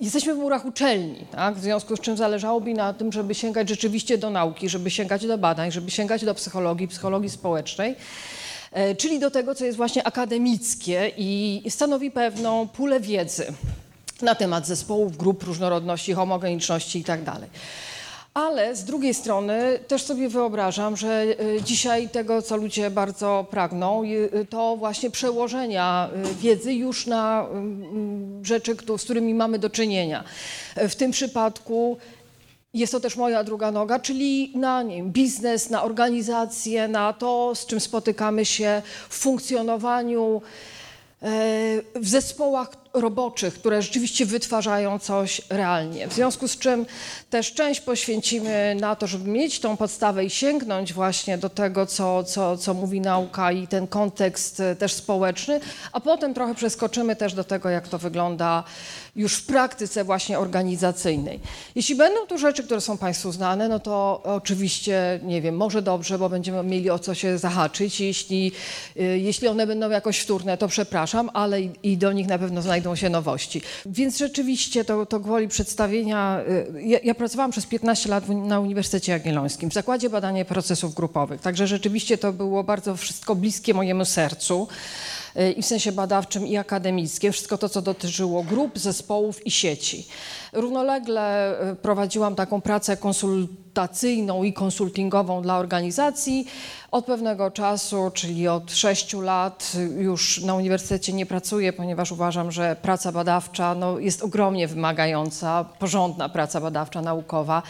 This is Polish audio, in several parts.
Jesteśmy w murach uczelni, tak? w związku z czym zależałoby mi na tym, żeby sięgać rzeczywiście do nauki, żeby sięgać do badań, żeby sięgać do psychologii, psychologii społecznej, e, czyli do tego, co jest właśnie akademickie i stanowi pewną pulę wiedzy na temat zespołów, grup, różnorodności, homogeniczności itd. Ale z drugiej strony też sobie wyobrażam, że y, dzisiaj tego, co ludzie bardzo pragną, y, to właśnie przełożenia y, wiedzy już na rzeczy, z którymi mamy do czynienia. W tym przypadku jest to też moja druga noga, czyli na nie, biznes, na organizację, na to, z czym spotykamy się w funkcjonowaniu e, w zespołach roboczych, które rzeczywiście wytwarzają coś realnie. W związku z czym też część poświęcimy na to, żeby mieć tą podstawę i sięgnąć właśnie do tego, co, co, co mówi nauka i ten kontekst e, też społeczny, a potem trochę przeskoczymy też do tego, jak to wygląda już w praktyce właśnie organizacyjnej. Jeśli będą tu rzeczy, które są Państwu znane, no to oczywiście, nie wiem, może dobrze, bo będziemy mieli o co się zahaczyć. Jeśli, e, jeśli one będą jakoś wtórne, to przepraszam, ale i, i do nich na pewno znajdą znajdą się nowości. Więc rzeczywiście to, to gwoli przedstawienia. Y, ja, ja, pracowałam przez 15 lat na Uniwersytecie Jagiellońskim w Zakładzie Badania Procesów Grupowych, także rzeczywiście to było bardzo wszystko bliskie mojemu sercu y, i w sensie badawczym i akademickim, wszystko to, co dotyczyło grup, zespołów i sieci. Równolegle y, prowadziłam taką pracę konsultacyjną i konsultingową dla organizacji. Od pewnego czasu, czyli od sześciu lat, już na uniwersytecie nie pracuję, ponieważ uważam, że praca badawcza no, jest ogromnie wymagająca, porządna praca badawcza, naukowa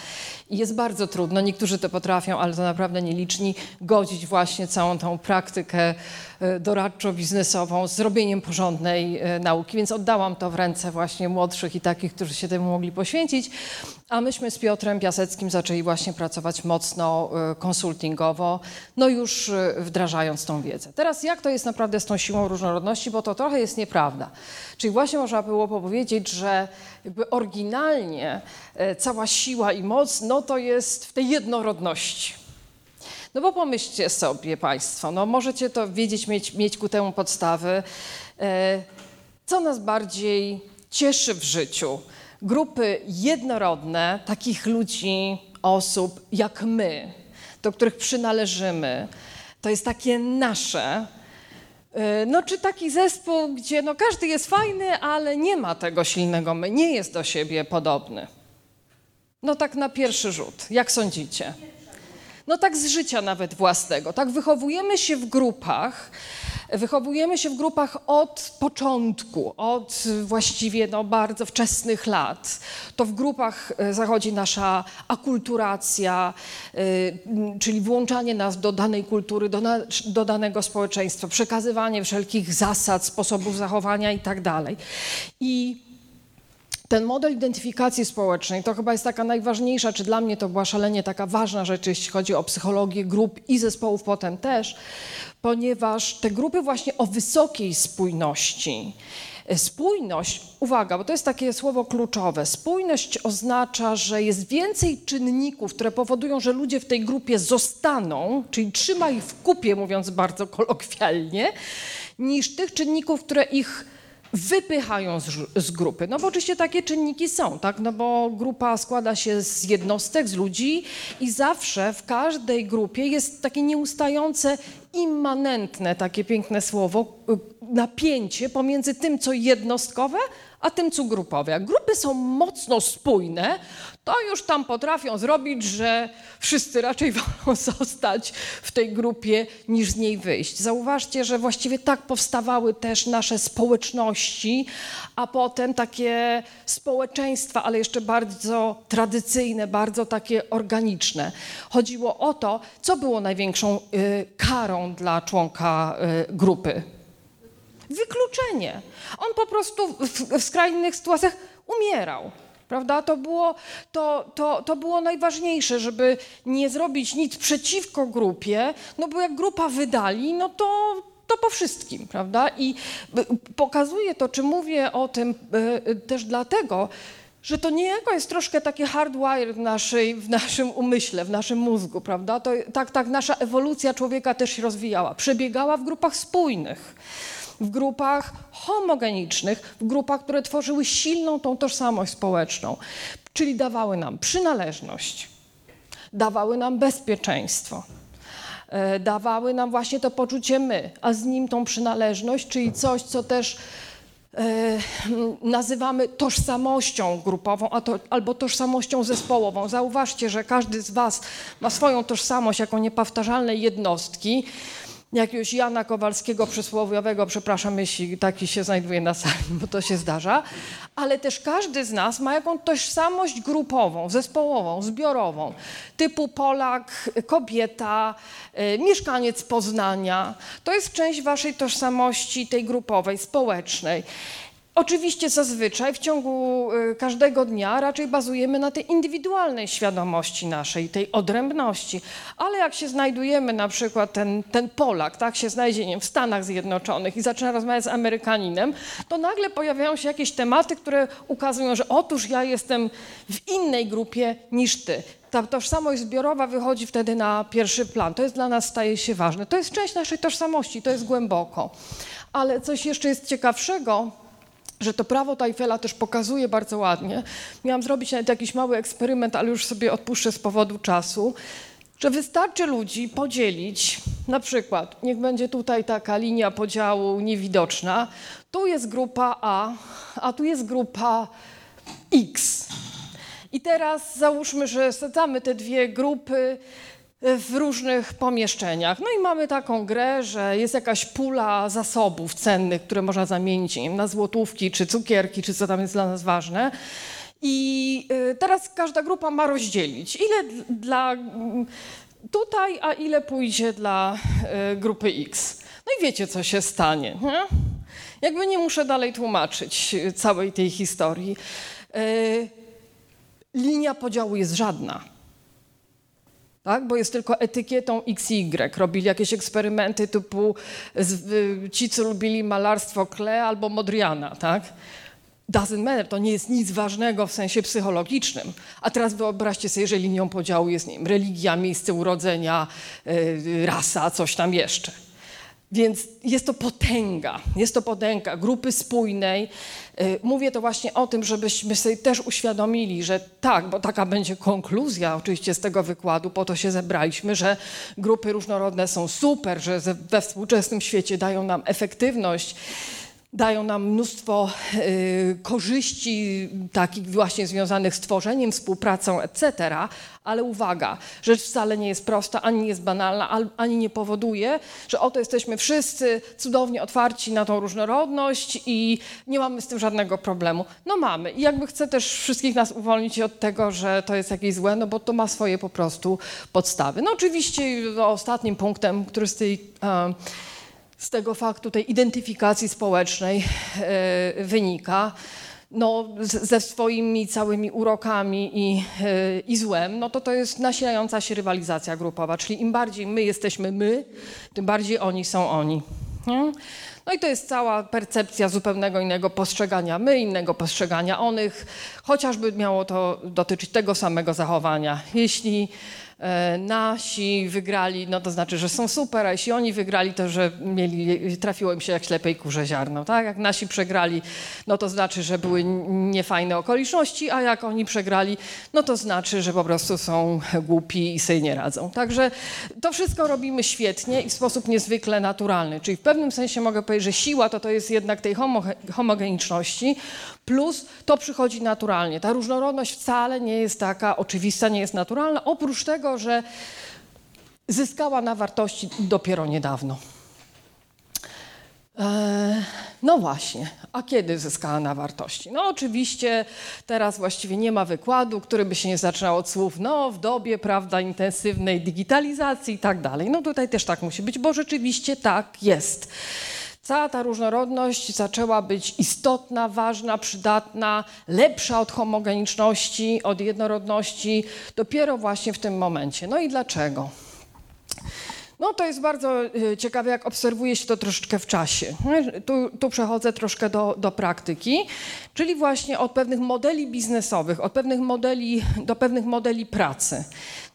i jest bardzo trudno. Niektórzy to potrafią, ale to naprawdę nieliczni, godzić właśnie całą tą praktykę e, doradczo-biznesową z zrobieniem porządnej e, nauki, więc oddałam to w ręce właśnie młodszych i takich, którzy się temu mogli poświęcić. A myśmy z Piotrem Piaseckim zaczęli właśnie pracować mocno e, konsultingowo, no już e, wdrażając tą wiedzę. Teraz jak to jest naprawdę z tą siłą różnorodności, bo to trochę jest nieprawda. Czyli właśnie można było powiedzieć, że jakby oryginalnie e, cała siła i moc, no to jest w tej jednorodności. No bo pomyślcie sobie Państwo, no możecie to wiedzieć, mieć, mieć ku temu podstawy, co nas bardziej cieszy w życu – grupy jednorodne takich ludzi, osób jak my, do których przynależymy. To jest takie nasze. Y, no, czy taki zespół, gdzie no, każdy jest fajny, ale nie ma tego silnego my, nie jest do siebie podobny. No tak na pierwszy rzut. Jak sądzicie? No tak z życia nawet własnego. Tak wychowujemy się w grupach, Wychowujemy się w grupach od początku, od właściwie no, bardzo wczesnych lat. To w grupach e, zachodzi nasza akulturacja, e, czyli włączanie nas do danej kultury, do, na, do danego społeczeństwa, przekazywanie wszelkich zasad, sposobów zachowania itd. I tak ten model identyfikacji społecznej to chyba jest taka najważniejsza, czy dla mnie to była szalenie taka ważna rzecz, jeśli chodzi o psychologię grup i zespołów potem też, ponieważ te grupy właśnie o wysokiej spójności, Spójność, uwaga, bo to jest takie słowo kluczowe. Spójność oznacza, że jest więcej czynników, które powodują, że ludzie w tej grupie zostaną, czyli trzyma ich w kupie, mówiąc bardzo kolokwialnie, niż tych czynników, które ich wypychają z, z, grupy. No bo oczywiście takie czynniki są, tak? No bo grupa składa się z jednostek, z ludzi i zawsze w każdej grupie jest takie nieustające, immanentne, takie piękne słowo, y, napięcie pomiędzy tym, co jednostkowe, a tym, co grupowe. Jak grupy są mocno spójne, to już tam potrafią zrobić, że wszyscy raczej wolą zostać w tej grupie niż z niej wyjść. Zauważcie, że właściwie tak powstawały też nasze społeczności, a potem takie społeczeństwa, ale jeszcze bardzo tradycyjne, bardzo takie organiczne. Chodziło o to, co było największą y, karą dla członka y, grupy. Wykluczenie. On po prostu w, w skrajnych sytuacjach umierał. Prawda? To było, to, to, to było najważniejsze, żeby nie zrobić nic przeciwko grupie, no bo jak grupa wydali, no to, to po wszystkim, prawda? I pokazuję to, czy mówię o tym e, też dlatego, że to niejako jest troszkę takie hardwire w, naszej, w naszym umyśle, w naszym mózgu, prawda? To, tak, tak nasza ewolucja człowieka też się rozwijała. Przebiegała w grupach spójnych. W grupach homogenicznych, w grupach, które tworzyły silną tą tożsamość społeczną, czyli dawały nam przynależność, dawały nam bezpieczeństwo, e, dawały nam właśnie to poczucie my, a z nim tą przynależność, czyli coś, co też e, nazywamy tożsamością grupową to, albo tożsamością zespołową. Zauważcie, że każdy z Was ma swoją tożsamość jako niepowtarzalnej jednostki jakiegoś Jana Kowalskiego przysłowiowego, przepraszam, jeśli taki się znajduje na sali, bo to się zdarza, ale też każdy z nas ma jakąś tożsamość grupową, zespołową, zbiorową, typu Polak, kobieta, y, mieszkaniec Poznania. To jest część waszej tożsamości tej grupowej, społecznej. Oczywiście zazwyczaj w ciągu y, każdego dnia raczej bazujemy na tej indywidualnej świadomości naszej, tej odrębności. Ale jak się znajdujemy, na przykład ten, ten Polak, tak, się znajdzie nie, w Stanach Zjednoczonych i zaczyna rozmawiać z Amerykaninem, to nagle pojawiają się jakieś tematy, które ukazują, że otóż ja jestem w innej grupie niż ty. Ta tożsamość zbiorowa wychodzi wtedy na pierwszy plan. To jest dla nas staje się ważne. To jest część naszej tożsamości, to jest głęboko. Ale coś jeszcze jest ciekawszego, że to prawo Tajfela też pokazuje bardzo ładnie. Miałam zrobić nawet jakiś mały eksperyment, ale już sobie odpuszczę z powodu czasu, że wystarczy ludzi podzielić, na przykład, niech będzie tutaj taka linia podziału niewidoczna, tu jest grupa A, a tu jest grupa X. I teraz załóżmy, że sadzamy te dwie grupy w różnych pomieszczeniach. No i mamy taką grę, że jest jakaś pula zasobów cennych, które można zamienić na złotówki, czy cukierki, czy co tam jest dla nas ważne. I y, teraz każda grupa ma rozdzielić, ile dla mm, tutaj, a ile pójdzie dla y, grupy X. No i wiecie, co się stanie. Nie? Jakby nie muszę dalej tłumaczyć całej tej historii. Y, linia podziału jest żadna tak? bo jest tylko etykietą X i Y. Robili jakieś eksperymenty typu ci, co lubili malarstwo Klee albo Modriana. Tak? Doesn't matter, to nie jest nic ważnego w sensie psychologicznym. A teraz wyobraźcie sobie, że linią podziału jest wiem, religia, miejsce urodzenia, yy, rasa, coś tam jeszcze. Więc jest to potęga, jest to potęga grupy spójnej. Y, mówię to właśnie o tym, żebyśmy sobie też uświadomili, że tak, bo taka będzie konkluzja oczywiście z tego wykładu, po to się zebraliśmy, że grupy różnorodne są super, że we współczesnym świecie dają nam efektywność dają nam mnóstwo y, korzyści takich właśnie związanych z tworzeniem, współpracą, etc. Ale uwaga, rzecz wcale nie jest prosta, ani nie jest banalna, ani nie powoduje, że oto jesteśmy wszyscy cudownie otwarci na tą różnorodność i nie mamy z tym żadnego problemu. No mamy. I jakby chcę też wszystkich nas uwolnić od tego, że to jest jakieś złe, no bo to ma swoje po prostu podstawy. No oczywiście no, ostatnim punktem, który z tej... z tego faktu tej identyfikacji społecznej e, wynika, no, ze swoimi całymi urokami i, e, i złem, no to to jest nasilająca się rywalizacja grupowa, czyli im bardziej my jesteśmy my, tym bardziej oni są oni. Nie? No i to jest cała percepcja zupełnego innego postrzegania my, innego postrzegania onych, chociażby miało to dotyczyć tego samego zachowania. Jeśli nasi wygrali, no to znaczy, że są super, a jeśli oni wygrali, to że mieli, trafiło im się jak ślepej kurze ziarno, tak? Jak nasi przegrali, no to znaczy, że były niefajne okoliczności, a jak oni przegrali, no to znaczy, że po prostu są głupi i sobie nie radzą. Także to wszystko robimy świetnie i w sposób niezwykle naturalny. Czyli w pewnym sensie mogę powiedzieć, że siła to to jest jednak tej homogeniczności, plus to przychodzi naturalnie. Ta różnorodność wcale nie jest taka oczywista, nie jest naturalna, oprócz tego, że zyskała na wartości dopiero niedawno. E, no właśnie, a kiedy zyskała na wartości? No oczywiście teraz właściwie nie ma wykładu, który by się nie zaczynał od słów no w dobie, prawda, intensywnej digitalizacji i tak dalej. No tutaj też tak musi być, bo rzeczywiście tak jest. Cała ta różnorodność zaczęła być istotna, ważna, przydatna, lepsza od homogeniczności, od jednorodności dopiero właśnie w tym momencie. No i dlaczego? No to jest bardzo y, ciekawe, jak obserwuje się to troszeczkę w czasie. Tu, tu przechodzę troszkę do, do, praktyki, czyli właśnie od pewnych modeli biznesowych, od pewnych modeli, do pewnych modeli pracy.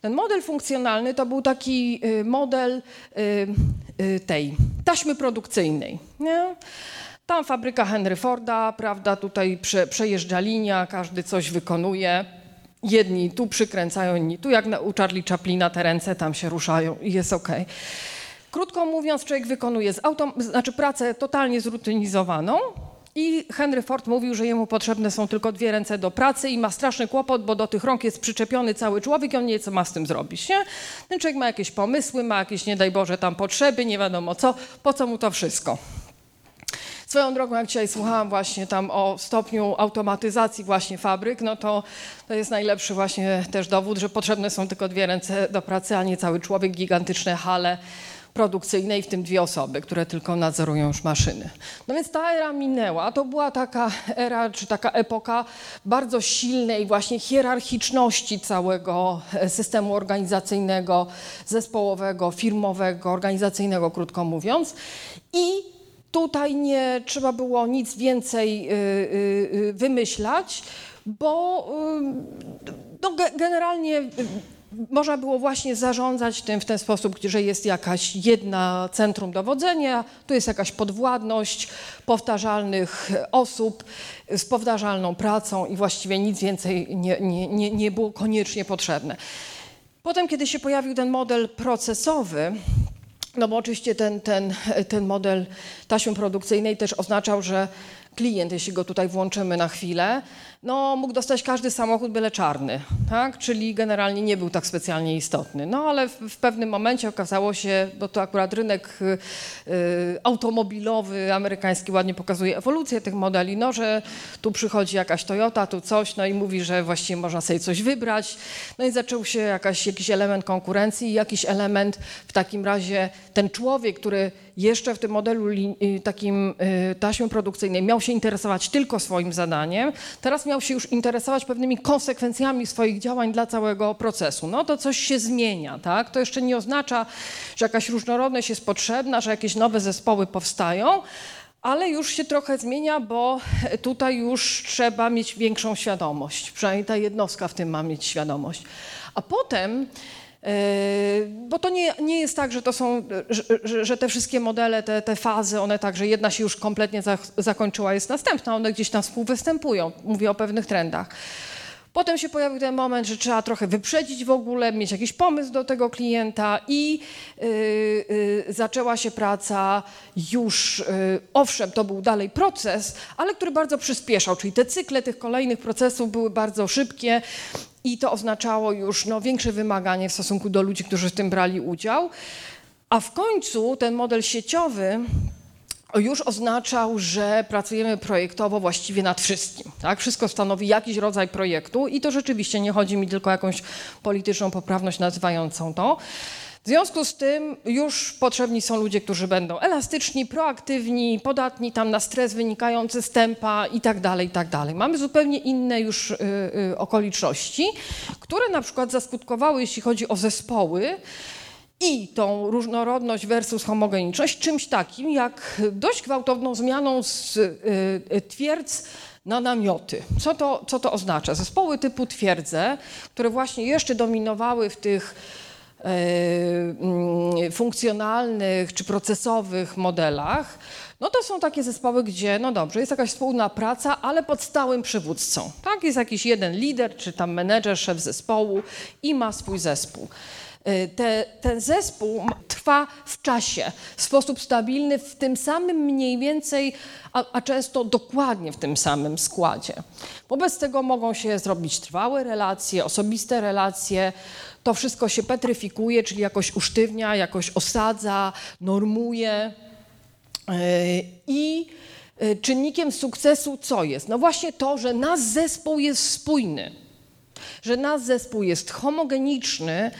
Ten model funkcjonalny to był taki y, model y, y, tej taśmy produkcyjnej. Nie? Tam fabryka Henry Forda, prawda, tutaj prze, przejeżdża linia, każdy coś wykonuje. Jedni tu przykręcają, inni tu, jak u Charlie Chaplina te ręce tam się ruszają i jest ok. Krótko mówiąc, człowiek wykonuje z autom- znaczy pracę totalnie zrutynizowaną, i Henry Ford mówił, że jemu potrzebne są tylko dwie ręce do pracy i ma straszny kłopot, bo do tych rąk jest przyczepiony cały człowiek i on nie co ma z tym zrobić. Nie? Ten człowiek ma jakieś pomysły, ma jakieś, nie daj Boże, tam potrzeby, nie wiadomo co, po co mu to wszystko. Swoją drogą, jak dzisiaj słuchałam właśnie tam o stopniu automatyzacji właśnie fabryk, no to to jest najlepszy właśnie też dowód, że potrzebne są tylko dwie ręce do pracy, a nie cały człowiek, gigantyczne hale produkcyjnej, w tym dwie osoby, które tylko nadzorują już maszyny. No więc ta era minęła. To była taka era, czy taka epoka bardzo silnej właśnie hierarchiczności całego e, systemu organizacyjnego, zespołowego, firmowego, organizacyjnego, krótko mówiąc. I tutaj nie trzeba było nic więcej y, y, y, wymyślać, bo no, generalnie można było właśnie zarządzać tym w ten sposób, że jest jakaś jedna centrum dowodzenia, tu jest jakaś podwładność powtarzalnych osób z powtarzalną pracą i właściwie nic więcej nie, nie, nie, nie było koniecznie potrzebne. Potem, kiedy się pojawił ten model procesowy, no bo oczywiście ten, ten, ten model taśmy produkcyjnej też oznaczał, że klient, jeśli go tutaj włączymy na chwilę, no, mógł dostać każdy samochód byle czarny, tak? czyli generalnie nie był tak specjalnie istotny. No ale w, w pewnym momencie okazało się, bo to akurat rynek y, y, automobilowy amerykański ładnie pokazuje ewolucję tych modeli, no, że tu przychodzi jakaś Toyota, tu coś, no i mówi, że właściwie można sobie coś wybrać. No i zaczął się jakaś, jakiś element konkurencji i jakiś element w takim razie ten człowiek, który jeszcze w tym modelu y, takim y, taśmy produkcyjnej miał się interesować tylko swoim zadaniem, teraz miał się już interesować pewnymi konsekwencjami swoich działań dla całego procesu. No to coś się zmienia, tak? To jeszcze nie oznacza, że jakaś różnorodność jest potrzebna, że jakieś nowe zespoły powstają, ale już się trochę zmienia, bo tutaj już trzeba mieć większą świadomość. Przynajmniej ta jednostka w tym ma mieć świadomość. A potem bo to nie, nie jest tak, że to są, że, że te wszystkie modele, te, te fazy, one tak, że jedna się już kompletnie za, zakończyła, jest następna, one gdzieś tam współwystępują. Mówię o pewnych trendach. Potem się pojawił ten moment, że trzeba trochę wyprzedzić w ogóle, mieć jakiś pomysł do tego klienta i yy, yy, zaczęła się praca już, yy, owszem, to był dalej proces, ale który bardzo przyspieszał, czyli te cykle tych kolejnych procesów były bardzo szybkie i to oznaczało już no, większe wymaganie w stosunku do ludzi, którzy w tym brali udział. A w końcu ten model sieciowy już oznaczał, że pracujemy projektowo właściwie nad wszystkim. Tak? Wszystko stanowi jakiś rodzaj projektu i to rzeczywiście nie chodzi mi tylko o jakąś polityczną poprawność nazywającą to. W związku z tym już potrzebni są ludzie, którzy będą elastyczni, proaktywni, podatni tam na stres wynikający z tempa i tak dalej, i tak. Mamy zupełnie inne już y, y, okoliczności, które na przykład zaskutkowały, jeśli chodzi o zespoły, i tą różnorodność versus homogeniczność czymś takim jak dość gwałtowną zmianą z y, twierdz na namioty. Co to, co to oznacza? Zespoły typu twierdze, które właśnie jeszcze dominowały w tych funkcjonalnych czy procesowych modelach, no to są takie zespoły, gdzie, no dobrze, jest jakaś wspólna praca, ale pod stałym przywódcą. Tak, jest jakiś jeden lider, czy tam menedżer, szef zespołu i ma swój zespół. E, te, ten zespół trwa w czasie, w sposób stabilny, w tym samym mniej więcej, a, a, często dokładnie w tym samym składzie. Wobec tego mogą się zrobić trwałe relacje, osobiste relacje. To wszystko się petryfikuje, czyli jakoś usztywnia, jakoś osadza, normuje. E, I e, czynnikiem sukcesu co jest? No właśnie to, że nasz zespół jest spójny, że nasz zespół jest homogeniczny,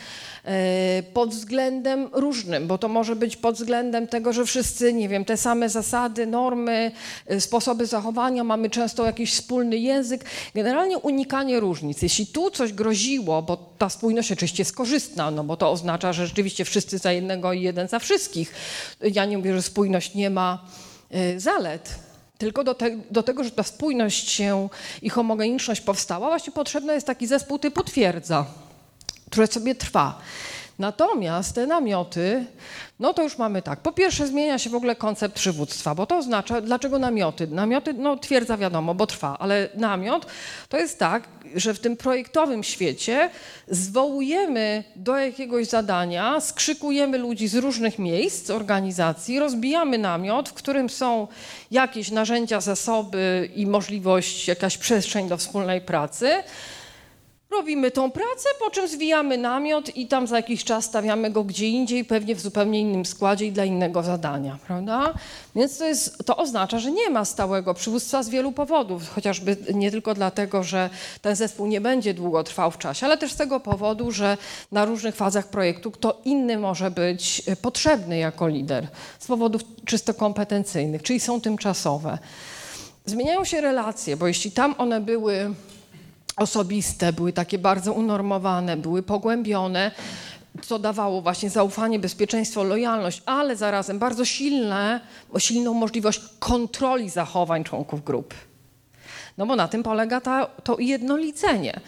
pod względem różnym, bo to może być pod względem tego, że wszyscy, nie wiem, te same zasady, normy, e, sposoby zachowania, mamy często jakiś wspólny język. Generalnie unikanie różnic. Jeśli tu coś groziło, bo ta spójność oczywiście jest korzystna, no bo to oznacza, że rzeczywiście wszyscy za jednego i jeden za wszystkich. Ja nie mówię, że spójność nie ma e, zalet, tylko do, te, do, tego, że ta spójność się i homogeniczność powstała, właśnie potrzebny jest taki zespół typu twierdza które sobie trwa. Natomiast te namioty, no to już mamy tak. Po pierwsze zmienia się w ogóle koncept przywództwa, bo to oznacza, dlaczego namioty? Namioty, no twierdza wiadomo, bo trwa, ale namiot to jest tak, że w tym projektowym świecie zwołujemy do jakiegoś zadania, skrzykujemy ludzi z różnych miejsc, organizacji, rozbijamy namiot, w którym są jakieś narzędzia, zasoby i możliwość, jakaś przestrzeń do wspólnej pracy. Robimy tą pracę, po czym zwijamy namiot i tam za jakiś czas stawiamy go gdzie indziej, pewnie w zupełnie innym składzie i dla innego zadania, prawda? Więc to, jest, to oznacza, że nie ma stałego przywództwa z wielu powodów, chociażby nie tylko dlatego, że ten zespół nie będzie długo trwał w czasie, ale też z tego powodu, że na różnych fazach projektu kto inny może być potrzebny jako lider z powodów czysto kompetencyjnych, czyli są tymczasowe. Zmieniają się relacje, bo jeśli tam one były osobiste, były takie bardzo unormowane, były pogłębione, co dawało właśnie zaufanie, bezpieczeństwo, lojalność, ale zarazem bardzo silne, silną możliwość kontroli zachowań członków grupy. No bo na tym polega ta, to jednolicenie,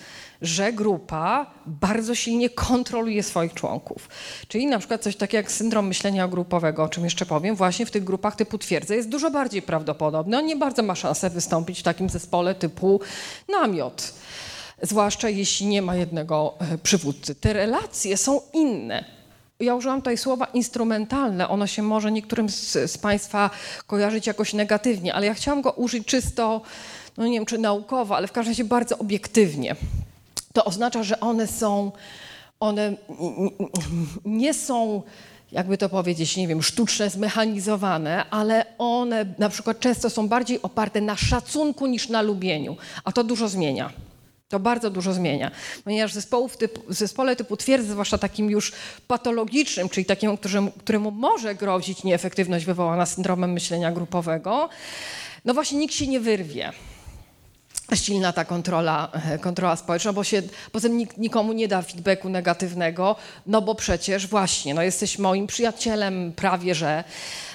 że grupa bardzo silnie kontroluje swoich członków. Czyli na przykład coś takiego jak syndrom myślenia grupowego, o czym jeszcze powiem, właśnie w tych grupach typu twierdzę jest dużo bardziej prawdopodobny. On nie bardzo ma szansę wystąpić w takim zespole typu namiot zwłaszcza jeśli nie ma jednego e, przywódcy. Te relacje są inne. Ja użyłam tutaj słowa instrumentalne. Ono się może niektórym z, z, Państwa kojarzyć jakoś negatywnie, ale ja chciałam go użyć czysto, no nie wiem czy naukowo, ale w każdym razie bardzo obiektywnie. To oznacza, że one są, one nie są jakby to powiedzieć, nie wiem, sztuczne, zmechanizowane, ale one na przykład często są bardziej oparte na szacunku niż na lubieniu, a to dużo zmienia. To bardzo dużo zmienia, ponieważ zespołów typu, w zespole typu twierdzy, zwłaszcza takim już patologicznym, czyli takiemu, któremu, któremu może grozić nieefektywność wywołana syndromem myślenia grupowego, no właśnie nikt się nie wyrwie silna ta kontrola, e, kontrola społeczna, bo się potem nikt, nikomu nie da feedbacku negatywnego, no bo przecież właśnie, no jesteś moim przyjacielem prawie, że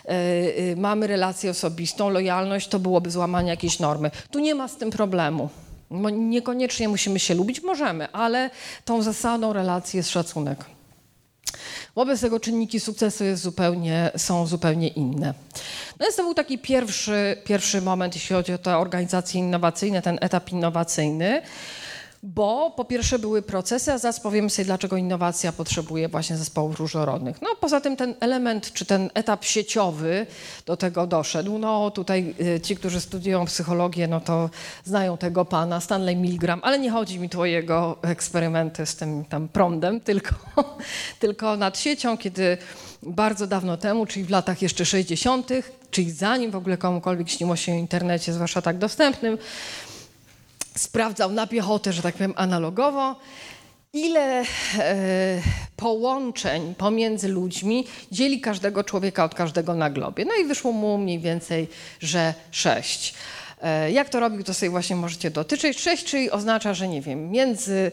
yy, mamy relację osobistą, lojalność to byłoby złamanie jakiejś normy. Tu nie ma z tym problemu. Niekoniecznie musimy się lubić, możemy, ale tą zasadą relacji jest szacunek. Wobec tego czynniki sukcesu zupełnie, są zupełnie inne. No więc to był taki pierwszy, pierwszy moment, jeśli chodzi o te organizacje innowacyjne, ten etap innowacyjny bo po pierwsze były procesy, a zaraz powiemy sobie, dlaczego innowacja potrzebuje właśnie zespołów różnorodnych. No poza tym ten element, czy ten etap sieciowy do tego doszedł. No tutaj y, ci, którzy studiują psychologię, no to znają tego pana, Stanley Milgram, ale nie chodzi mi tu o jego eksperymenty z tym tam prądem, tylko, tylko nad siecią, kiedy bardzo dawno temu, czyli w latach jeszcze 60., czyli zanim w ogóle komukolwiek śniło się o internecie, zwłaszcza tak dostępnym, sprawdzał na piechotę, że tak powiem, analogowo, ile e, połączeń pomiędzy ludźmi dzieli każdego człowieka od każdego na globie. No i wyszło mu mniej więcej, że sześć. E, jak to robił, to sobie właśnie możecie dotyczyć. Sześć, czyli oznacza, że nie wiem, między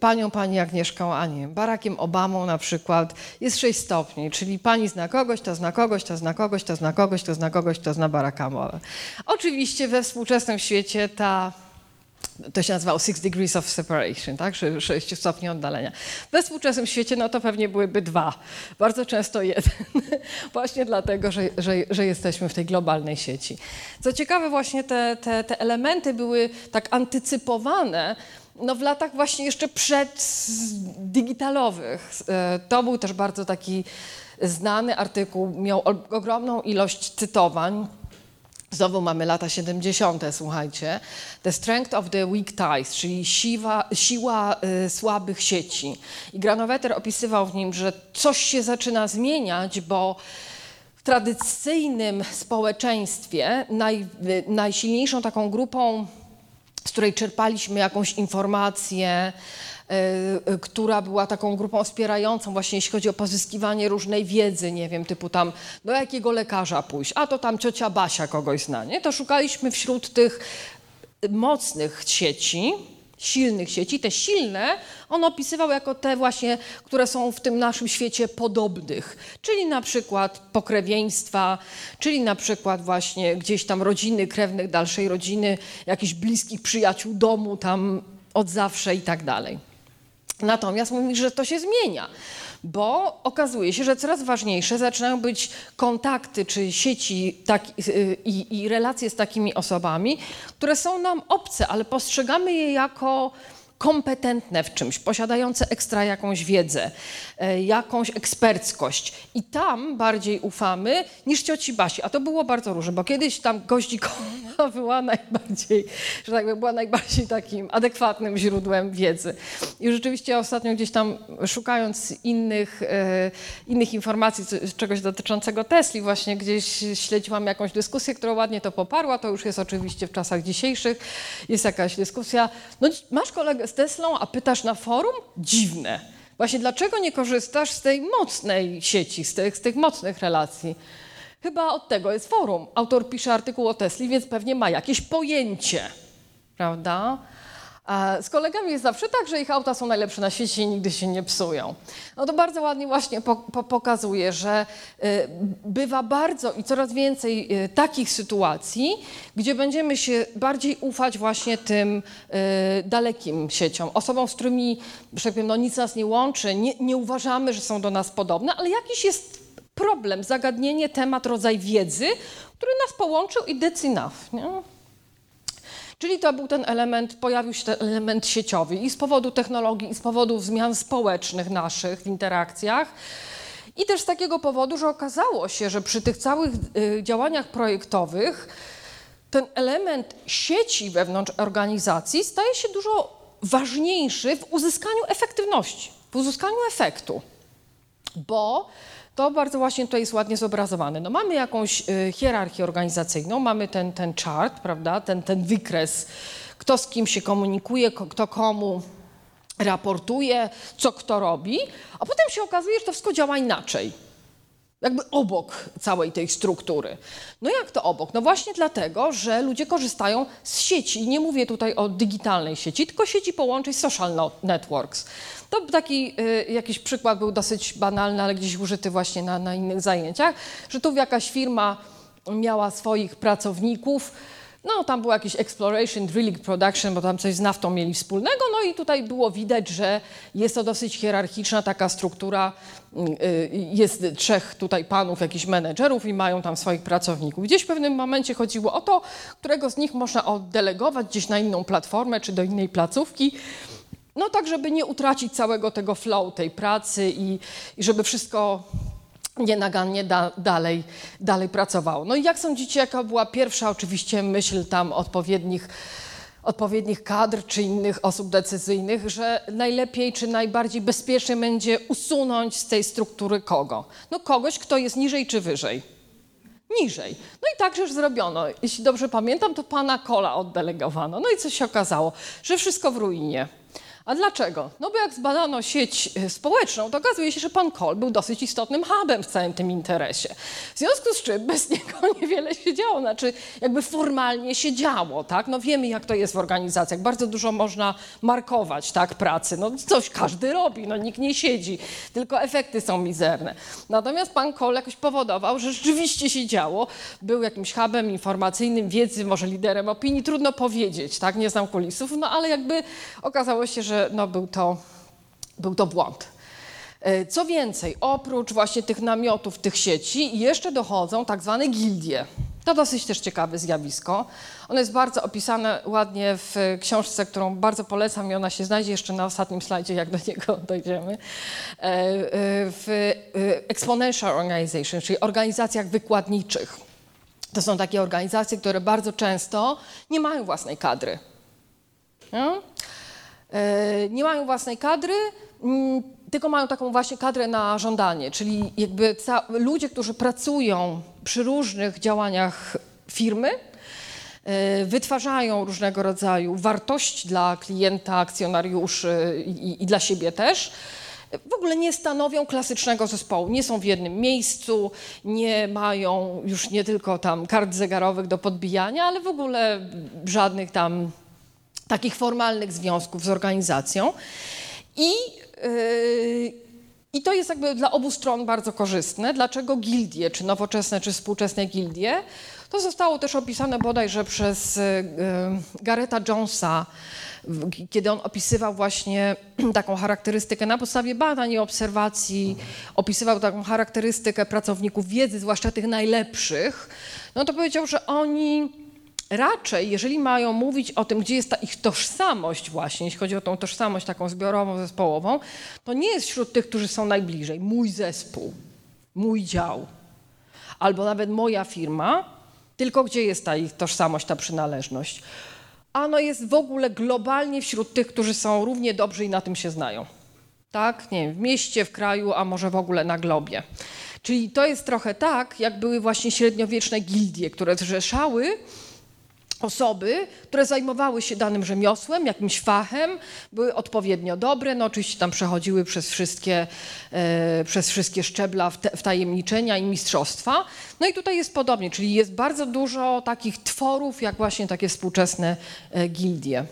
panią, pani Agnieszką, a nie wiem, Barackiem Obamą na przykład jest sześć stopni, czyli pani zna kogoś, to zna kogoś, to zna kogoś, to zna kogoś, to zna kogoś, to zna Baracka. Oczywiście we współczesnym świecie ta to się nazywało Six Degrees of Separation, tak? 6 stopni oddalenia. We współczesnym świecie no to pewnie byłyby dwa, bardzo często jeden, właśnie dlatego, że, że, że, jesteśmy w tej globalnej sieci. Co ciekawe, właśnie te, te, te elementy były tak antycypowane no w latach właśnie jeszcze przeddigitalowych. E, to był też bardzo taki znany artykuł, miał ogromną ilość cytowań Znowu mamy lata 70., słuchajcie. The strength of the weak ties, czyli siła, siła y, słabych sieci. I Granowetter opisywał w nim, że coś się zaczyna zmieniać, bo w tradycyjnym społeczeństwie naj, y, najsilniejszą taką grupą, z której czerpaliśmy jakąś informację, która była taką grupą wspierającą właśnie jeśli chodzi o pozyskiwanie różnej wiedzy, nie wiem, typu tam do jakiego lekarza pójść, a to tam ciocia Basia kogoś zna, nie? To szukaliśmy wśród tych mocnych sieci, silnych sieci, te silne on opisywał jako te właśnie, które są w tym naszym świecie podobnych, czyli na przykład pokrewieństwa, czyli na przykład właśnie gdzieś tam rodziny, krewnych dalszej rodziny, jakichś bliskich przyjaciół domu tam od zawsze i tak dalej. Natomiast mówi, że to się zmienia, bo okazuje się, że coraz ważniejsze zaczynają być kontakty czy sieci tak, i, i relacje z takimi osobami, które są nam obce, ale postrzegamy je jako kompetentne w czymś, posiadające ekstra jakąś wiedzę, e, jakąś eksperckość. I tam bardziej ufamy niż cioci Basi. A to było bardzo różne, bo kiedyś tam goździkowa była najbardziej, że tak była najbardziej takim adekwatnym źródłem wiedzy. I rzeczywiście ostatnio gdzieś tam szukając innych, e, innych informacji, czegoś dotyczącego Tesli, właśnie gdzieś śledziłam jakąś dyskusję, która ładnie to poparła. To już jest oczywiście w czasach dzisiejszych. Jest jakaś dyskusja. No masz kolegę z Teslą, a pytasz na forum? Dziwne. Właśnie dlaczego nie korzystasz z tej mocnej sieci, z tych, z tych mocnych relacji? Chyba od tego jest forum. Autor pisze artykuł o Tesli, więc pewnie ma jakieś pojęcie, prawda? Z kolegami jest zawsze tak, że ich auta są najlepsze na świecie i nigdy się nie psują. No to bardzo ładnie właśnie po, po, pokazuje, że y, bywa bardzo i coraz więcej y, takich sytuacji, gdzie będziemy się bardziej ufać właśnie tym y, dalekim sieciom, osobom, z którymi, że tak powiem, no, nic nas nie łączy, nie, nie uważamy, że są do nas podobne, ale jakiś jest problem, zagadnienie, temat, rodzaj wiedzy, który nas połączył i that's. Nie? Czyli to był ten element, pojawił się ten element sieciowy i z powodu technologii, i z powodu zmian społecznych naszych w interakcjach. I też z takiego powodu, że okazało się, że przy tych całych y, działaniach projektowych ten element sieci wewnątrz organizacji staje się dużo ważniejszy w uzyskaniu efektywności, w uzyskaniu efektu. Bo to bardzo właśnie tutaj jest ładnie zobrazowane. No mamy jakąś y, hierarchię organizacyjną, mamy ten, ten chart, prawda, ten, ten wykres, kto z kim się komunikuje, kto komu raportuje, co kto robi, a potem się okazuje, że to wszystko działa inaczej. Jakby obok całej tej struktury. No jak to obok? No właśnie dlatego, że ludzie korzystają z sieci. I nie mówię tutaj o digitalnej sieci, tylko sieci połączeń social no, networks. To taki y, jakiś przykład był dosyć banalny, ale gdzieś użyty właśnie na, na innych zajęciach, że tu jakaś firma miała swoich pracowników, no tam był jakiś exploration, drilling, production, bo tam coś z naftą mieli wspólnego, no i tutaj było widać, że jest to dosyć hierarchiczna taka struktura, y, jest trzech tutaj panów, jakichś menedżerów i mają tam swoich pracowników. Gdzieś w pewnym momencie chodziło o to, którego z nich można oddelegować gdzieś na inną platformę czy do innej placówki, no tak, żeby nie utracić całego tego flow tej pracy i, i żeby wszystko nienagannie da, dalej, dalej pracowało. No i jak sądzicie, jaka była pierwsza oczywiście myśl tam odpowiednich, odpowiednich kadr czy innych osób decyzyjnych, że najlepiej czy najbardziej bezpiecznie będzie usunąć z tej struktury kogo? No kogoś, kto jest niżej czy wyżej? Niżej. No i tak już zrobiono. Jeśli dobrze pamiętam, to pana Kola oddelegowano. No i co się okazało? Że wszystko w ruinie. A dlaczego? No bo jak zbadano sieć e, społeczną, to okazuje się, że pan Kohl był dosyć istotnym hubem w całym tym interesie. W związku z czym bez niego niewiele się działo, znaczy jakby formalnie się działo, tak? No wiemy jak to jest w organizacjach, bardzo dużo można markować, tak, pracy, no coś każdy robi, no nikt nie siedzi, tylko efekty są mizerne. Natomiast pan Kohl jakoś powodował, że rzeczywiście się działo, był jakimś hubem informacyjnym, wiedzy, może liderem opinii, trudno powiedzieć, tak, nie znam kulisów, no ale jakby okazało się, że no, był, to, był to błąd. E, co więcej, oprócz właśnie tych namiotów, tych sieci, jeszcze dochodzą tak zwane gildie. To dosyć też ciekawe zjawisko. Ono jest bardzo opisane ładnie w książce, którą bardzo polecam i ona się znajdzie jeszcze na ostatnim slajdzie, jak do niego dojdziemy. E, e, w Exponential Organization, czyli organizacjach wykładniczych. To są takie organizacje, które bardzo często nie mają własnej kadry. No? E, nie mają własnej kadry, mm, tylko mają taką właśnie kadrę na żądanie, czyli jakby ludzie, którzy pracują przy różnych działaniach firmy, e, wytwarzają różnego rodzaju wartość dla klienta, akcjonariuszy i, i dla siebie też w ogóle nie stanowią klasycznego zespołu. Nie są w jednym miejscu, nie mają już nie tylko tam kart zegarowych do podbijania, ale w ogóle żadnych tam takich formalnych związków z organizacją. I, yy, I to jest jakby dla obu stron bardzo korzystne. Dlaczego gildie, czy nowoczesne, czy współczesne gildie? To zostało też opisane bodajże przez Gareta Jonesa, kiedy on opisywał właśnie taką charakterystykę na podstawie badań i obserwacji, opisywał taką charakterystykę pracowników wiedzy, zwłaszcza tych najlepszych, no to powiedział, że oni raczej, jeżeli mają mówić o tym, gdzie jest ta ich tożsamość właśnie, jeśli chodzi o tą tożsamość taką zbiorową, zespołową, to nie jest wśród tych, którzy są najbliżej. Mój zespół, mój dział, albo nawet moja firma, tylko gdzie jest ta ich tożsamość, ta przynależność. Ano jest w ogóle globalnie wśród tych, którzy są równie dobrzy i na tym się znają. Tak, nie wiem, w mieście, w kraju, a może w ogóle na globie. Czyli to jest trochę tak, jak były właśnie średniowieczne gildie, które zrzeszały osoby, które zajmowały się danym rzemiosłem, jakimś fachem, były odpowiednio dobre, no oczywiście tam przechodziły przez wszystkie, e, przez wszystkie szczebla wtajemniczenia i mistrzostwa. No i tutaj jest podobnie, czyli jest bardzo dużo takich tworów, jak właśnie takie współczesne e, gildie.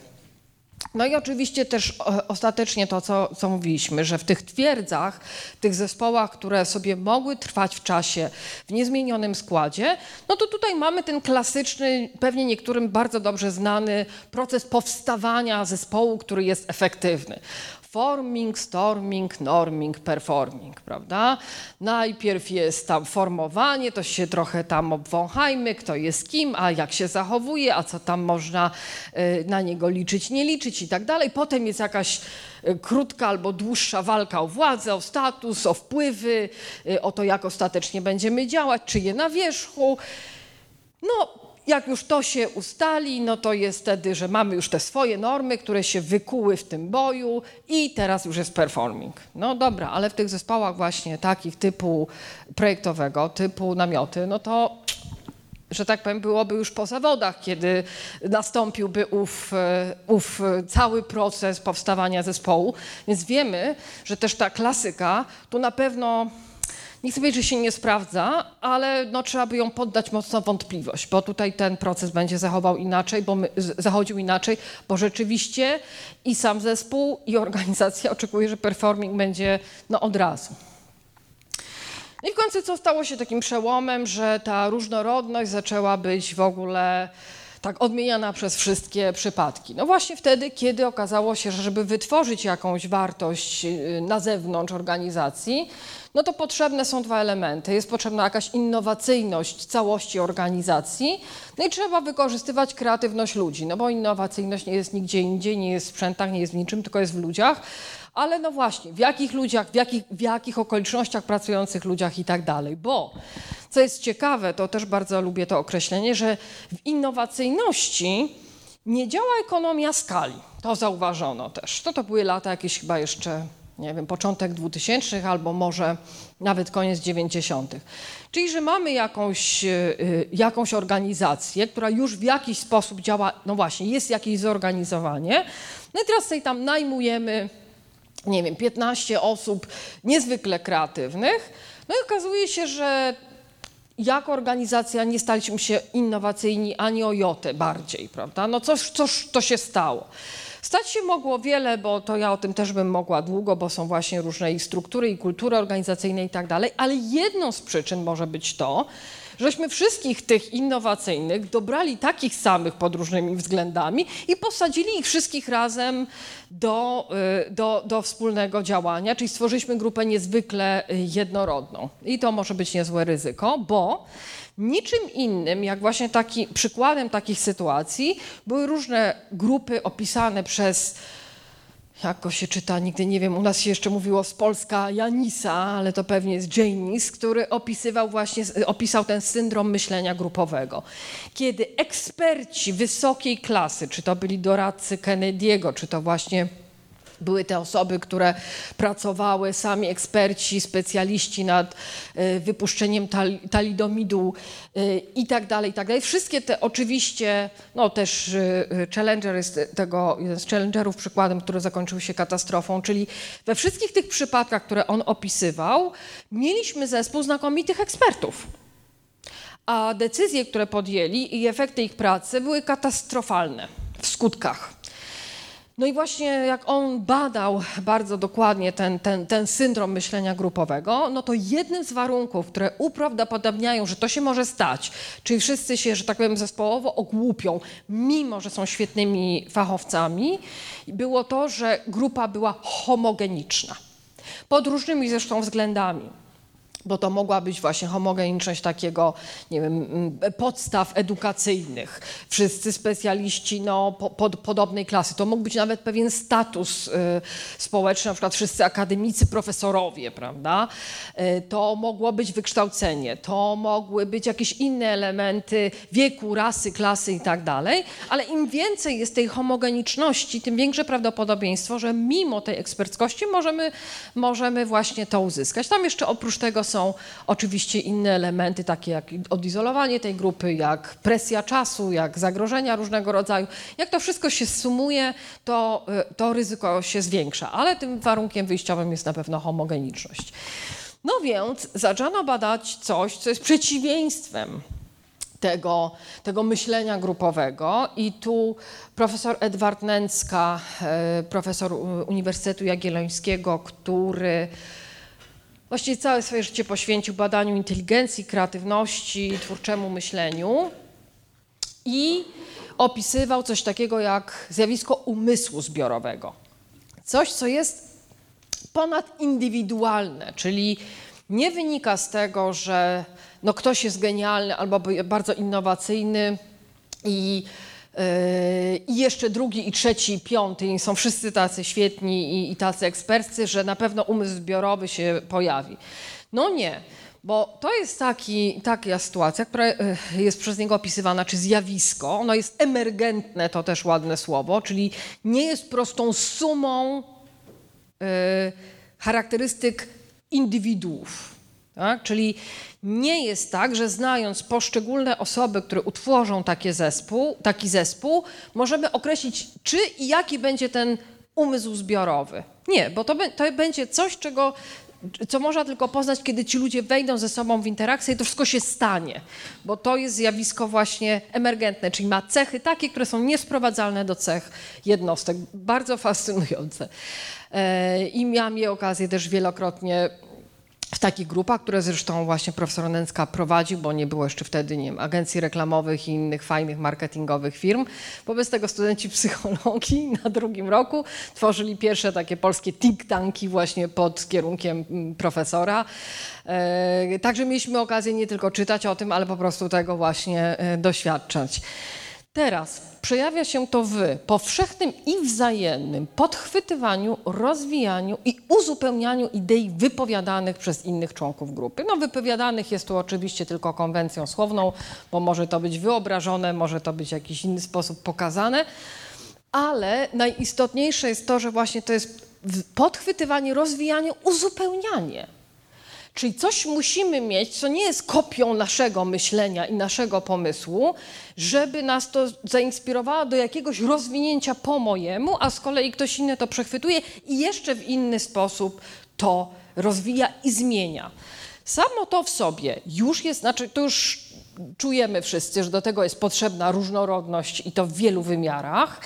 No i oczywiście też e, ostatecznie to, co, co mówiliśmy, że w tych twierdzach, tych zespołach, które sobie mogły trwać w czasie, w niezmienionym składzie, no to tutaj mamy ten klasyczny, pewnie niektórym bardzo dobrze znany proces powstawania zespołu, który jest efektywny forming, storming, norming, performing, prawda? Najpierw jest tam formowanie, to się trochę tam obwąchajmy, kto jest kim, a jak się zachowuje, a co tam można y, na niego liczyć, nie liczyć i tak dalej. Potem jest jakaś y, krótka albo dłuższa walka o władzę, o status, o wpływy, y, o to, jak ostatecznie będziemy działać, czy je na wierzchu. No, jak już to się ustali, no to jest wtedy, że mamy już te swoje normy, które się wykuły w tym boju i teraz już jest performing. No dobra, ale w tych zespołach właśnie takich typu projektowego, typu namioty, no to że tak powiem, byłoby już po zawodach, kiedy nastąpiłby ów, e, ów cały proces powstawania zespołu. Więc wiemy, że też ta klasyka tu na pewno nie chcę powiedzieć, że się nie sprawdza, ale no, trzeba by ją poddać mocno wątpliwość, bo tutaj ten proces będzie zachował inaczej, bo my, zachodził inaczej, bo rzeczywiście i sam zespół, i organizacja oczekuje, że performing będzie no, od razu. No i w końcu co stało się takim przełomem, że ta różnorodność zaczęła być w ogóle tak odmieniana przez wszystkie przypadki. No właśnie wtedy, kiedy okazało się, że żeby wytworzyć jakąś wartość y, na zewnątrz organizacji, no to potrzebne są dwa elementy. Jest potrzebna jakaś innowacyjność całości organizacji, no i trzeba wykorzystywać kreatywność ludzi, no bo innowacyjność nie jest nigdzie indziej, nie jest w sprzętach, nie jest w niczym, tylko jest w ludziach. Ale no właśnie, w jakich ludziach, w jakich, w jakich okolicznościach pracujących ludziach i tak dalej. Bo co jest ciekawe, to też bardzo lubię to określenie, że w innowacyjności nie działa ekonomia skali. To zauważono też. To to były lata jakieś chyba jeszcze nie wiem, początek 2000 albo może nawet koniec 90. Czyli, że mamy jakąś, e, e, jakąś organizację, która już w jakiś sposób działa, no właśnie, jest jakieś zorganizowanie, no i teraz sobie tam najmujemy, nie wiem, 15 osób niezwykle kreatywnych, no i okazuje się, że jako organizacja nie staliśmy się innowacyjni ani o jotę bardziej, prawda? No coś, coś to się stało. Stać się mogło wiele, bo to ja o tym też bym mogła długo, bo są właśnie różne i struktury, i kultury organizacyjne i tak dalej, ale jedną z przyczyn może być to, żeśmy wszystkich tych innowacyjnych dobrali takich samych pod różnymi względami i posadzili ich wszystkich razem do, y, do, do wspólnego działania, czyli stworzyliśmy grupę niezwykle y, jednorodną. I to może być niezłe ryzyko, bo Niczym innym, jak właśnie taki, przykładem takich sytuacji, były różne grupy opisane przez jak go się czyta, nigdy nie wiem, u nas się jeszcze mówiło z Polska Janisa, ale to pewnie jest Janis, który opisywał właśnie, opisał ten syndrom myślenia grupowego. Kiedy eksperci wysokiej klasy, czy to byli doradcy Kennedy'ego, czy to właśnie były te osoby, które pracowały, sami eksperci, specjaliści nad e, wypuszczeniem talidomidu e, i tak dalej, i tak dalej. Wszystkie te oczywiście, no też e, Challenger jest tego, jeden z Challengerów przykładem, który zakończył się katastrofą, czyli we wszystkich tych przypadkach, które on opisywał, mieliśmy zespół znakomitych ekspertów. A decyzje, które podjęli i efekty ich pracy były katastrofalne w skutkach. No i właśnie jak on badał bardzo dokładnie ten, ten, ten syndrom myślenia grupowego, no to jednym z warunków, które uprawdopodobniają, że to się może stać, czyli wszyscy się, że tak powiem, zespołowo ogłupią, mimo że są świetnymi fachowcami, było to, że grupa była homogeniczna. Pod różnymi zresztą względami bo to mogła być właśnie homogeniczność takiego, nie wiem, podstaw edukacyjnych. Wszyscy specjaliści no, po, pod, podobnej klasy. To mógł być nawet pewien status y, społeczny, na przykład wszyscy akademicy, profesorowie, prawda? Y, to mogło być wykształcenie, to mogły być jakieś inne elementy wieku, rasy, klasy i tak dalej, ale im więcej jest tej homogeniczności, tym większe prawdopodobieństwo, że mimo tej eksperckości możemy, możemy właśnie to uzyskać. Tam jeszcze oprócz tego są są oczywiście inne elementy, takie jak odizolowanie tej grupy, jak presja czasu, jak zagrożenia różnego rodzaju. Jak to wszystko się sumuje, to, y, to ryzyko się zwiększa, ale tym warunkiem wyjściowym jest na pewno homogeniczność. No więc zaczęto badać coś, co jest przeciwieństwem tego, tego myślenia grupowego. I tu profesor Edward Nęcka, y, profesor Uniwersytetu Jagiellońskiego, który właściwie całe swoje życie poświęcił badaniu inteligencji, kreatywności, twórczemu myśleniu i opisywał coś takiego jak zjawisko umysłu zbiorowego. Coś, co jest ponadindywidualne, czyli nie wynika z tego, że no ktoś jest genialny albo bardzo innowacyjny i i jeszcze drugi, i trzeci, i piąty, i są wszyscy tacy świetni i, i tacy ekspercy, że na pewno umysł zbiorowy się pojawi. No nie, bo to jest taki, taka sytuacja, która e, jest przez niego opisywana, czy zjawisko. Ono jest emergentne, to też ładne słowo, czyli nie jest prostą sumą y, charakterystyk indywiduów. Tak? Czyli nie jest tak, że znając poszczególne osoby, które utworzą zespół, taki zespół, możemy określić, czy i jaki będzie ten umysł zbiorowy. Nie, bo to, to będzie coś, czego co można tylko poznać, kiedy ci ludzie wejdą ze sobą w interakcję i to wszystko się stanie, bo to jest zjawisko właśnie emergentne, czyli ma cechy takie, które są niesprowadzalne do cech jednostek. Bardzo fascynujące. E, I miałam je okazję też wielokrotnie w takich grupach, które zresztą właśnie profesor Nęcka prowadził, bo nie było jeszcze wtedy nie wiem, agencji reklamowych i innych fajnych marketingowych firm. Wobec tego studenci psychologii na drugim roku tworzyli pierwsze takie polskie think tanki właśnie pod kierunkiem mm, profesora. E, także mieliśmy okazję nie tylko czytać o tym, ale po prostu tego właśnie e, doświadczać. Teraz przejawia się to w powszechnym i wzajemnym podchwytywaniu, rozwijaniu i uzupełnianiu idei wypowiadanych przez innych członków grupy. No, wypowiadanych jest tu oczywiście tylko konwencją słowną, bo może to być wyobrażone, może to być w jakiś inny sposób pokazane, ale najistotniejsze jest to, że właśnie to jest podchwytywanie, rozwijanie, uzupełnianie. Czyli coś musimy mieć, co nie jest kopią naszego myślenia i naszego pomysłu, żeby nas to zainspirowało do jakiegoś rozwinięcia po mojemu, a z kolei ktoś inny to przechwytuje i jeszcze w inny sposób to rozwija i zmienia. Samo to w sobie już jest, znaczy to już czujemy wszyscy, że do tego jest potrzebna różnorodność i to w wielu wymiarach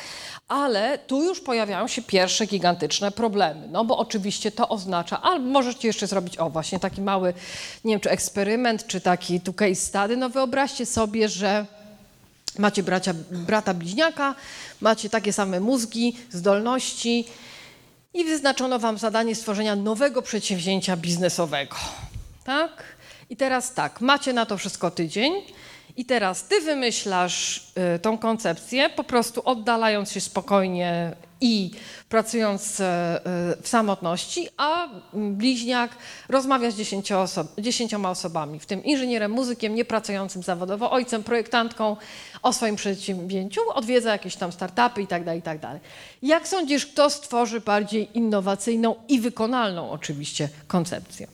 ale tu już pojawiają się pierwsze gigantyczne problemy, no bo oczywiście to oznacza, ale możecie jeszcze zrobić, o właśnie taki mały, nie wiem czy eksperyment, czy taki tu case study, no wyobraźcie sobie, że macie bracia, brata bliźniaka, macie takie same mózgi, zdolności i wyznaczono wam zadanie stworzenia nowego przedsięwzięcia biznesowego, tak? I teraz tak, macie na to wszystko tydzień, i teraz ty wymyślasz y, tą koncepcję, po prostu oddalając się spokojnie i pracując y, w samotności, a bliźniak rozmawia z dziesięcioma osobami, w tym inżynierem, muzykiem, niepracującym zawodowo, ojcem, projektantką o swoim przedsięwzięciu, odwiedza jakieś tam startupy itd., tak itd. Tak Jak sądzisz, kto stworzy bardziej innowacyjną i wykonalną oczywiście koncepcję?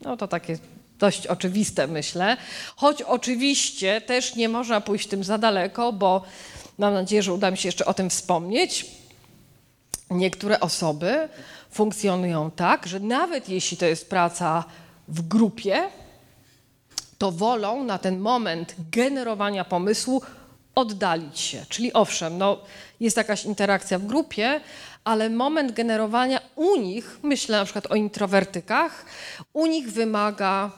No to takie dość oczywiste, myślę. Choć oczywiście też nie można pójść tym za daleko, bo mam nadzieję, że uda mi się jeszcze o tym wspomnieć. Niektóre osoby funkcjonują tak, że nawet jeśli to jest praca w grupie, to wolą na ten moment generowania pomysłu oddalić się. Czyli owszem, no, jest jakaś interakcja w grupie, ale moment generowania u nich, myślę na przykład o introwertykach, u nich wymaga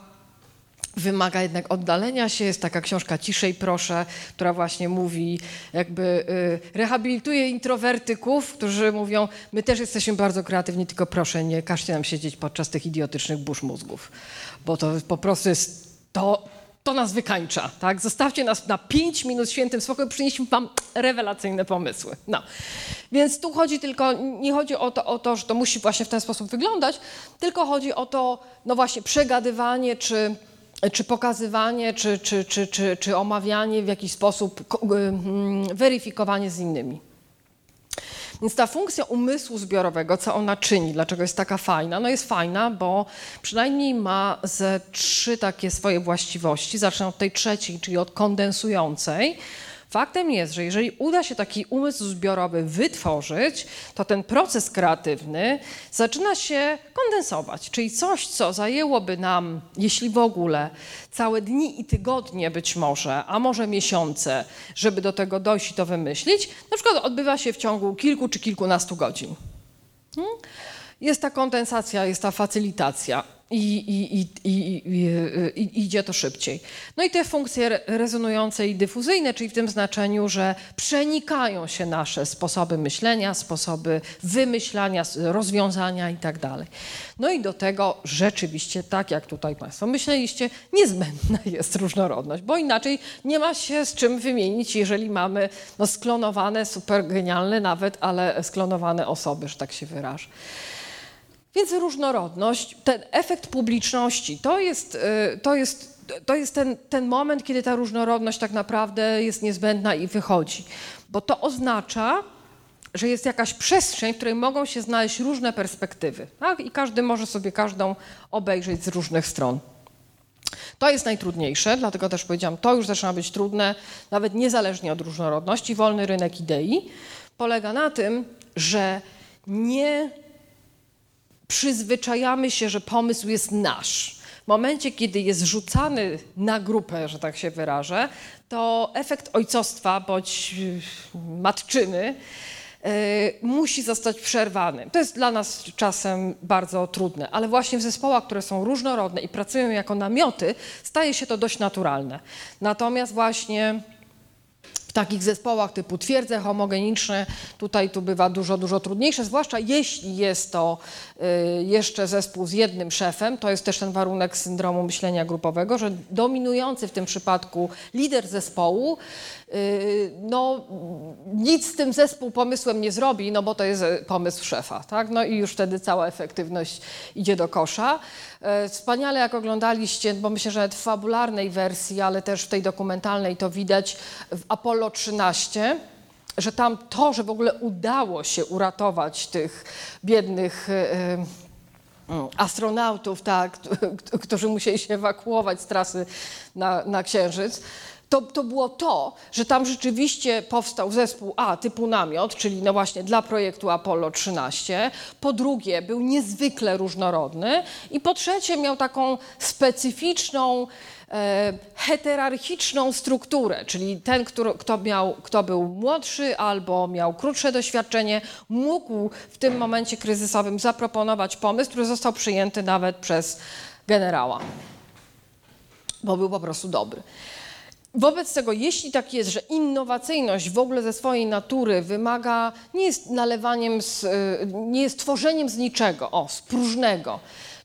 wymaga jednak oddalenia się. Jest taka książka Ciszej proszę, która właśnie mówi, jakby y, rehabilituje introwertyków, którzy mówią, my też jesteśmy bardzo kreatywni, tylko proszę nie każcie nam siedzieć podczas tych idiotycznych burz mózgów, bo to po prostu jest to, to nas wykańcza, tak? Zostawcie nas na pięć minut świętym spokoju, przynieśmy wam rewelacyjne pomysły. No. Więc tu chodzi tylko, nie chodzi o to, o to, że to musi właśnie w ten sposób wyglądać, tylko chodzi o to, no właśnie, przegadywanie czy czy pokazywanie, czy, czy, czy, czy, czy omawianie w jakiś sposób, mm, weryfikowanie z innymi. Więc ta funkcja umysłu zbiorowego, co ona czyni, dlaczego jest taka fajna? No jest fajna, bo przynajmniej ma ze trzy takie swoje właściwości. Zacznę od tej trzeciej, czyli od kondensującej. Faktem jest, że jeżeli uda się taki umysł zbiorowy wytworzyć, to ten proces kreatywny zaczyna się kondensować, czyli coś, co zajęłoby nam, jeśli w ogóle, całe dni i tygodnie być może, a może miesiące, żeby do tego dojść i to wymyślić, na przykład odbywa się w ciągu kilku czy kilkunastu godzin. Hmm? Jest ta kondensacja, jest ta facylitacja i, i, i, idzie to szybciej. No i te funkcje rezonujące i dyfuzyjne, czyli w tym znaczeniu, że przenikają się nasze sposoby myślenia, sposoby wymyślania, rozwiązania i tak. No i do tego rzeczywiście, tak jak tutaj Państwo myśleliście, niezbędna jest różnorodność, bo inaczej nie ma się z czym wymienić, jeżeli mamy no, sklonowane, super genialne nawet, ale sklonowane osoby, że tak się wyrażę. Więc różnorodność, ten efekt publiczności, to jest, y, to jest, to jest ten, ten moment, kiedy ta różnorodność tak naprawdę jest niezbędna i wychodzi. Bo to oznacza, że jest jakaś przestrzeń, w której mogą się znaleźć różne perspektywy. Tak? I każdy może sobie każdą obejrzeć z różnych stron. To jest najtrudniejsze, dlatego też powiedziałam, to już zaczyna być trudne, nawet niezależnie od różnorodności. Wolny rynek idei polega na tym, że nie przyzwyczajamy się, że pomysł jest nasz. W momencie, kiedy jest rzucany na grupę, że tak się wyrażę, to efekt ojcostwa bądź y, matczyny y, musi zostać przerwany. To jest dla nas czasem bardzo trudne, ale właśnie w zespołach, które są różnorodne i pracują jako namioty, staje się to dość naturalne. Natomiast właśnie w takich zespołach typu twierdze homogeniczne, tutaj tu bywa dużo, dużo trudniejsze, zwłaszcza jeśli jest to jeszcze zespół z jednym szefem, to jest też ten warunek syndromu myślenia grupowego, że dominujący w tym przypadku lider zespołu, y, no nic z tym zespół pomysłem nie zrobi, no bo to jest pomysł szefa, tak? No i już wtedy cała efektywność idzie do kosza. Wspaniale jak oglądaliście, bo myślę, że w fabularnej wersji, ale też w tej dokumentalnej to widać w Apollo 13, że tam to, że w ogóle udało się uratować tych biednych e, e, astronautów, tak, którzy musieli się ewakuować z trasy na, na Księżyc, to, to było to, że tam rzeczywiście powstał zespół A typu namiot, czyli no właśnie dla projektu Apollo 13. Po drugie, był niezwykle różnorodny i po trzecie miał taką specyficzną, heterarchiczną strukturę, czyli ten, kto, miał, kto był młodszy albo miał krótsze doświadczenie, mógł w tym momencie kryzysowym zaproponować pomysł, który został przyjęty nawet przez generała, bo był po prostu dobry. Wobec tego, jeśli tak jest, że innowacyjność w ogóle ze swojej natury wymaga, nie jest nalewaniem, z, y, nie jest tworzeniem z niczego, o, z próżnego,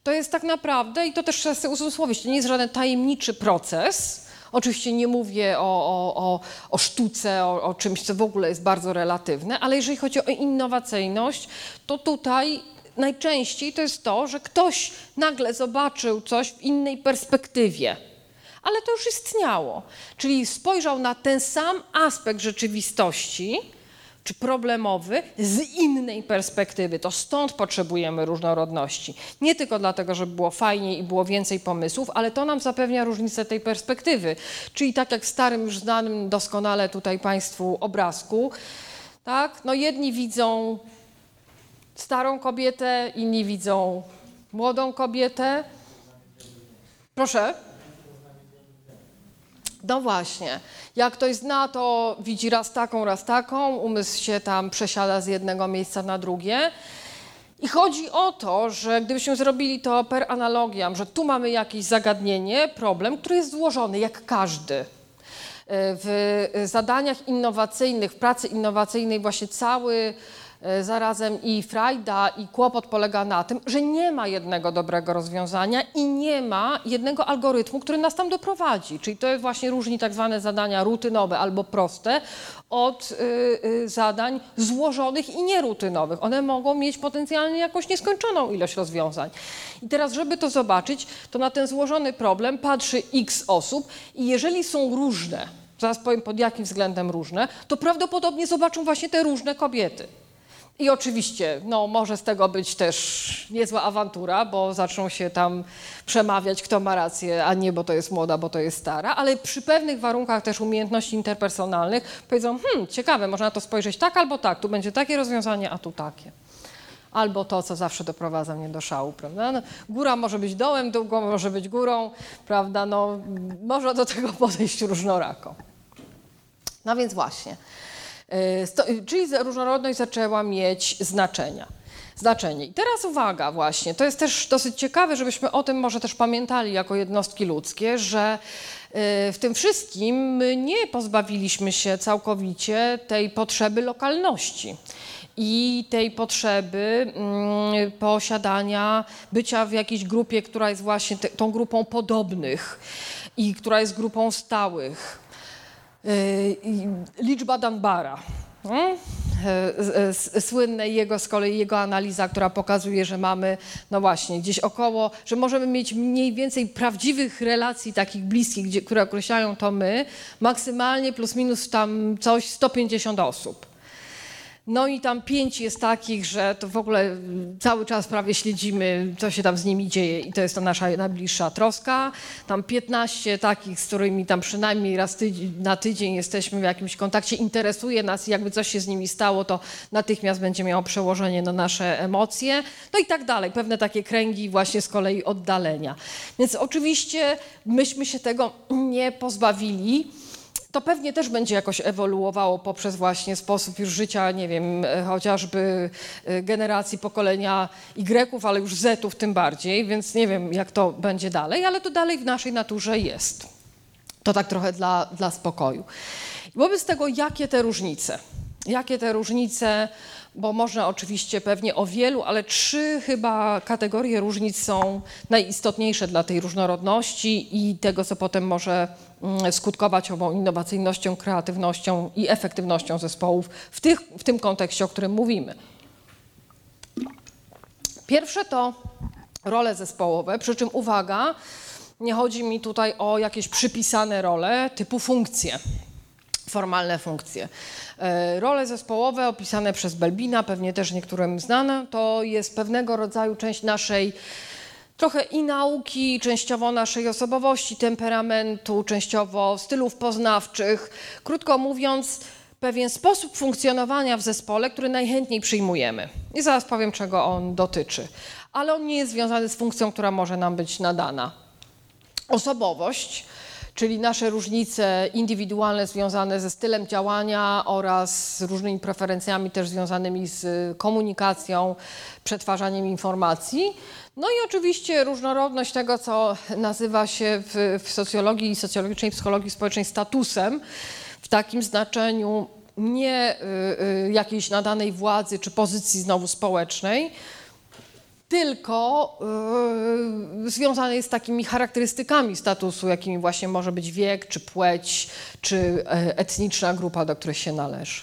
to jest tak naprawdę, i to też trzeba sobie uzmysłowić, to nie jest żaden tajemniczy proces. Oczywiście nie mówię o, o, o, o sztuce, o, o czymś, co w ogóle jest bardzo relatywne, ale jeżeli chodzi o innowacyjność, to tutaj najczęściej to jest to, że ktoś nagle zobaczył coś w innej perspektywie ale to już istniało. Czyli spojrzał na ten sam aspekt rzeczywistości, czy problemowy, z innej perspektywy. To stąd potrzebujemy różnorodności. Nie tylko dlatego, żeby było fajniej i było więcej pomysłów, ale to nam zapewnia różnicę tej perspektywy. Czyli tak jak w starym, już znanym doskonale tutaj Państwu obrazku, tak? No jedni widzą starą kobietę, inni widzą młodą kobietę. Proszę? No właśnie. Jak ktoś zna, to widzi raz taką, raz taką, umysł się tam przesiada z jednego miejsca na drugie. I chodzi o to, że gdybyśmy zrobili to per analogiam, że tu mamy jakieś zagadnienie, problem, który jest złożony jak każdy. W zadaniach innowacyjnych, w pracy innowacyjnej właśnie cały E, zarazem i frajda, i kłopot polega na tym, że nie ma jednego dobrego rozwiązania i nie ma jednego algorytmu, który nas tam doprowadzi. Czyli to właśnie różni tak zwane zadania rutynowe albo proste od y, y, zadań złożonych i nierutynowych. One mogą mieć potencjalnie jakąś nieskończoną ilość rozwiązań. I teraz, żeby to zobaczyć, to na ten złożony problem patrzy x osób i jeżeli są różne, zaraz powiem pod jakim względem różne, to prawdopodobnie zobaczą właśnie te różne kobiety. I oczywiście, no, może z tego być też niezła awantura, bo zaczną się tam przemawiać, kto ma rację, a nie, bo to jest młoda, bo to jest stara, ale przy pewnych warunkach też umiejętności interpersonalnych powiedzą, hmm, ciekawe, można to spojrzeć tak albo tak, tu będzie takie rozwiązanie, a tu takie. Albo to, co zawsze doprowadza mnie do szału, prawda? No, góra może być dołem, dół może być górą, prawda? No, można do tego podejść różnorako. No więc właśnie. E, czyli różnorodność zaczęła mieć znaczenia. Znaczenie. I teraz uwaga właśnie, to jest też dosyć ciekawe, żebyśmy o tym może też pamiętali jako jednostki ludzkie, że e, w tym wszystkim my nie pozbawiliśmy się całkowicie tej potrzeby lokalności i tej potrzeby mm, posiadania, bycia w jakiejś grupie, która jest właśnie tą grupą podobnych i która jest grupą stałych. Liczba Dunbara. Hmm? Y, y, słynne jego z kolei jego analiza, która pokazuje, że mamy, no właśnie, gdzieś około, że możemy mieć mniej więcej prawdziwych relacji takich bliskich, gdzie, które określają to my, maksymalnie plus minus tam coś 150 osób. No i tam pięć jest takich, że to w ogóle cały czas prawie śledzimy, co się tam z nimi dzieje i to jest to nasza najbliższa troska. Tam 15 takich, z którymi tam przynajmniej raz tydzień, na tydzień jesteśmy w jakimś kontakcie, interesuje nas i jakby coś się z nimi stało, to natychmiast będzie miało przełożenie na nasze emocje. No i tak dalej, pewne takie kręgi właśnie z kolei oddalenia. Więc oczywiście myśmy się tego nie pozbawili to pewnie też będzie jakoś ewoluowało poprzez właśnie sposób już życia, nie wiem, e, chociażby e, generacji pokolenia Y, ale już Zetów tym bardziej, więc nie wiem, jak to będzie dalej, ale to dalej w naszej naturze jest. To tak trochę dla, dla spokoju. wobec tego, jakie te różnice? Jakie te różnice bo można oczywiście pewnie o wielu, ale trzy chyba kategorie różnic są najistotniejsze dla tej różnorodności i tego, co potem może mm, skutkować ową innowacyjnością, kreatywnością i efektywnością zespołów w, tych, w tym kontekście, o którym mówimy. Pierwsze to role zespołowe, przy czym uwaga, nie chodzi mi tutaj o jakieś przypisane role typu funkcje formalne funkcje. E, role zespołowe opisane przez Belbina, pewnie też niektórym znane, to jest pewnego rodzaju część naszej trochę i nauki, częściowo naszej osobowości, temperamentu, częściowo stylów poznawczych. Krótko mówiąc, pewien sposób funkcjonowania w zespole, który najchętniej przyjmujemy. I zaraz powiem, czego on dotyczy. Ale on nie jest związany z funkcją, która może nam być nadana. Osobowość czyli nasze różnice indywidualne związane ze stylem działania oraz z różnymi preferencjami też związanymi z komunikacją, przetwarzaniem informacji. No i oczywiście różnorodność tego, co nazywa się w, w socjologii, socjologicznej psychologii społecznej statusem, w takim znaczeniu nie y, y, jakiejś nadanej władzy czy pozycji znowu społecznej, tylko yy, związane jest z takimi charakterystykami statusu, jakimi właśnie może być wiek, czy płeć, czy e, etniczna grupa, do której się należy.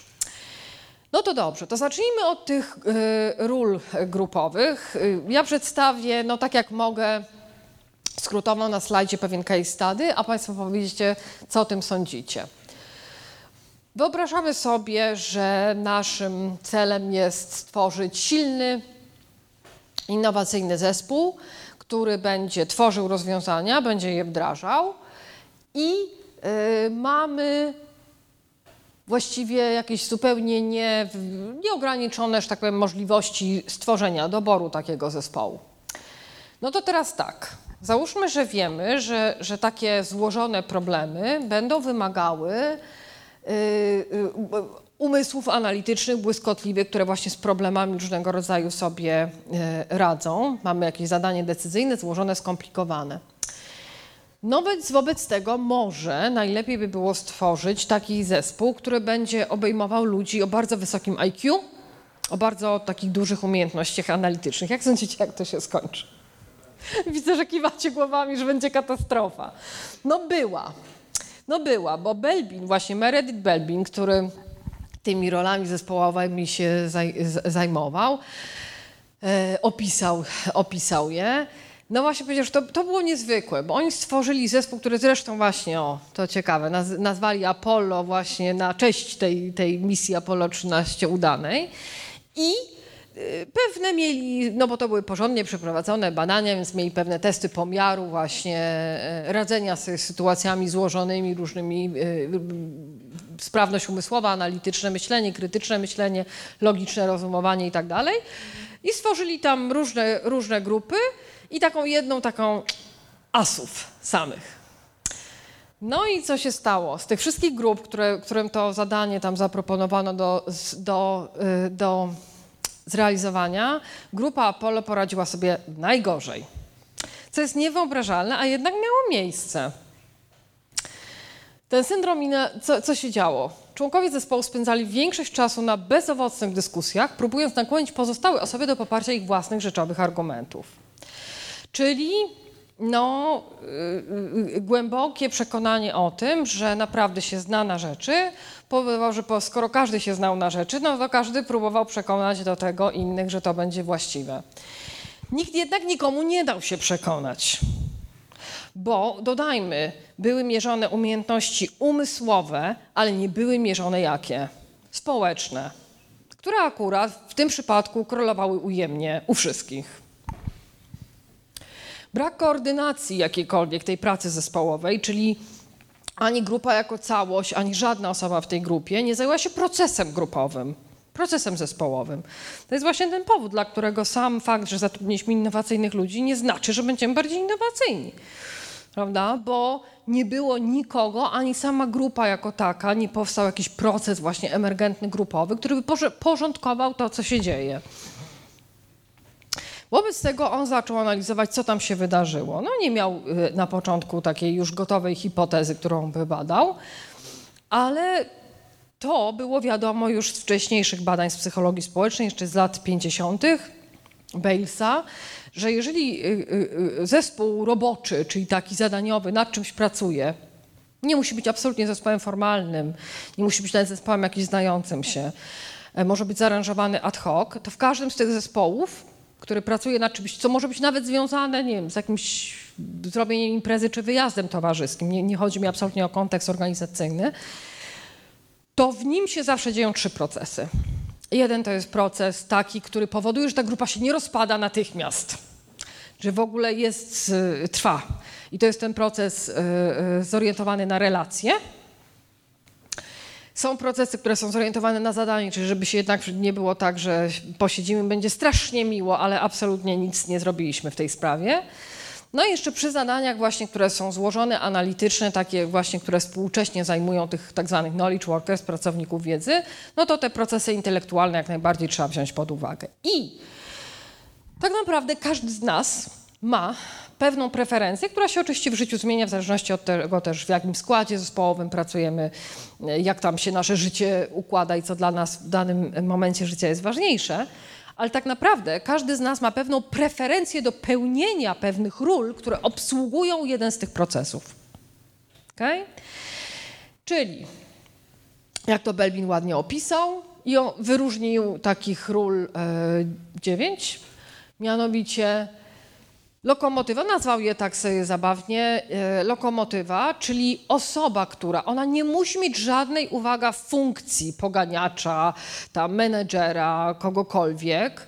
No to dobrze, to zacznijmy od tych y, ról grupowych. Ja przedstawię, no tak jak mogę, skrótowo na slajdzie pewien case study, a Państwo powiedzcie, co o tym sądzicie. Wyobrażamy sobie, że naszym celem jest stworzyć silny, innowacyjny zespół, który będzie tworzył rozwiązania, będzie je wdrażał i y, mamy właściwie jakieś zupełnie nie, nieograniczone, że tak powiem, możliwości stworzenia, doboru takiego zespołu. No to teraz tak. Załóżmy, że wiemy, że, że takie złożone problemy będą wymagały yy, yy, umysłów analitycznych, błyskotliwych, które właśnie z problemami różnego rodzaju sobie yy, radzą. Mamy jakieś zadanie decyzyjne, złożone, skomplikowane. No więc wobec tego może najlepiej by było stworzyć taki zespół, który będzie obejmował ludzi o bardzo wysokim IQ, o bardzo takich dużych umiejętnościach analitycznych. Jak sądzicie, jak to się skończy? Widzę, że kiwacie głowami, że będzie katastrofa. No była. No była, bo Belbin, właśnie Meredith Belbin, który tymi rolami zespołowymi się zajmował, e, opisał, opisał je. No właśnie że to, to było niezwykłe, bo oni stworzyli zespół, który zresztą właśnie, o, to ciekawe, naz, nazwali Apollo właśnie na cześć tej, tej misji Apollo 13 udanej. I y, pewne mieli, no bo to były porządnie przeprowadzone badania, więc mieli pewne testy pomiaru właśnie e, radzenia z sytuacjami złożonymi, różnymi, y, sprawność umysłowa, analityczne myślenie, krytyczne myślenie, logiczne rozumowanie i tak dalej. I stworzyli tam różne, różne grupy i taką jedną taką asów samych. No i co się stało? Z tych wszystkich grup, które, którym to zadanie tam zaproponowano do, do, y, do zrealizowania, grupa Apollo poradziła sobie najgorzej. Co jest niewyobrażalne, a jednak miało miejsce. Ten syndrom, co, co się działo? Członkowie zespołu spędzali większość czasu na bezowocnych dyskusjach, próbując nakłonić pozostałe osoby do poparcia ich własnych rzeczowych argumentów. Czyli no, yy, głębokie przekonanie o tym, że naprawdę się zna na rzeczy, powodował, że po, skoro każdy się znał na rzeczy, no to każdy próbował przekonać do tego innych, że to będzie właściwe. Nikt jednak nikomu nie dał się przekonać, bo dodajmy, były mierzone umiejętności umysłowe, ale nie były mierzone jakie? Społeczne, które akurat w tym przypadku królowały ujemnie u wszystkich. Brak koordynacji jakiejkolwiek tej pracy zespołowej, czyli ani grupa jako całość, ani żadna osoba w tej grupie nie zajęła się procesem grupowym, procesem zespołowym. To jest właśnie ten powód, dla którego sam fakt, że zatrudniliśmy innowacyjnych ludzi, nie znaczy, że będziemy bardziej innowacyjni. Prawda? Bo nie było nikogo, ani sama grupa jako taka, nie powstał jakiś proces właśnie emergentny grupowy, który by porządkował to, co się dzieje. Wobec tego on zaczął analizować, co tam się wydarzyło. No nie miał y, na początku takiej już gotowej hipotezy, którą by badał, ale to było wiadomo już z wcześniejszych badań z psychologii społecznej, jeszcze z lat 50. Balesa, że jeżeli y, y, zespół roboczy, czyli taki zadaniowy, nad czymś pracuje, nie musi być absolutnie zespołem formalnym, nie musi być nawet zespołem jakimś znającym się, e, może być zaaranżowany ad hoc, to w każdym z tych zespołów który pracuje nad czymś, co może być nawet związane, nie wiem, z jakimś zrobieniem imprezy czy wyjazdem towarzyskim, nie, nie chodzi mi absolutnie o kontekst organizacyjny, to w nim się zawsze dzieją trzy procesy. Jeden to jest proces taki, który powoduje, że ta grupa się nie rozpada natychmiast, że w ogóle jest, y, trwa. I to jest ten proces y, y, zorientowany na relacje. Są procesy, które są zorientowane na zadanie, czyli żeby się jednak nie było tak, że posiedzimy, będzie strasznie miło, ale absolutnie nic nie zrobiliśmy w tej sprawie. No i jeszcze przy zadaniach właśnie, które są złożone, analityczne, takie właśnie, które współcześnie zajmują tych tak zwanych knowledge workers, pracowników wiedzy, no to te procesy intelektualne jak najbardziej trzeba wziąć pod uwagę. I tak naprawdę każdy z nas ma pewną preferencję, która się oczywiście w życiu zmienia w zależności od tego też, w jakim składzie zespołowym pracujemy, jak tam się nasze życie układa i co dla nas w danym momencie życia jest ważniejsze. Ale tak naprawdę każdy z nas ma pewną preferencję do pełnienia pewnych ról, które obsługują jeden z tych procesów. Okay? Czyli, jak to Belbin ładnie opisał, i on wyróżnił takich ról e, dziewięć, mianowicie Lokomotywa, nazwał je tak sobie zabawnie, e, lokomotywa, czyli osoba, która, ona nie musi mieć żadnej, uwaga, funkcji poganiacza, tam menedżera, kogokolwiek,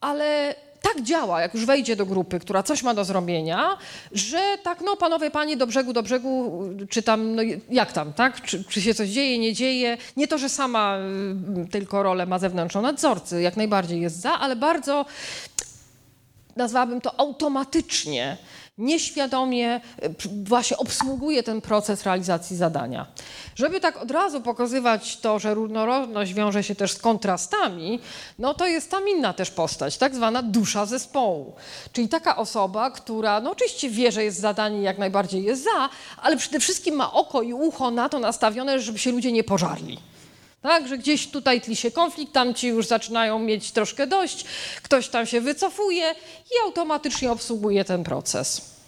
ale tak działa, jak już wejdzie do grupy, która coś ma do zrobienia, że tak, no panowie, panie, do brzegu, do brzegu, czy tam, no jak tam, tak? Czy, czy się coś dzieje, nie dzieje? Nie to, że sama y, tylko rolę ma zewnętrzną nadzorcy, jak najbardziej jest za, ale bardzo nazwałabym to automatycznie nieświadomie e, właśnie obsługuje ten proces realizacji zadania. Żeby tak od razu pokazywać to, że różnorodność wiąże się też z kontrastami, no to jest tam inna też postać, tak zwana dusza zespołu. Czyli taka osoba, która no oczywiście wie, że jest zadanie, jak najbardziej jest za, ale przede wszystkim ma oko i ucho na to nastawione, żeby się ludzie nie pożarli. Tak, że gdzieś tutaj tli się konflikt, tam ci już zaczynają mieć troszkę dość, ktoś tam się wycofuje i automatycznie obsługuje ten proces.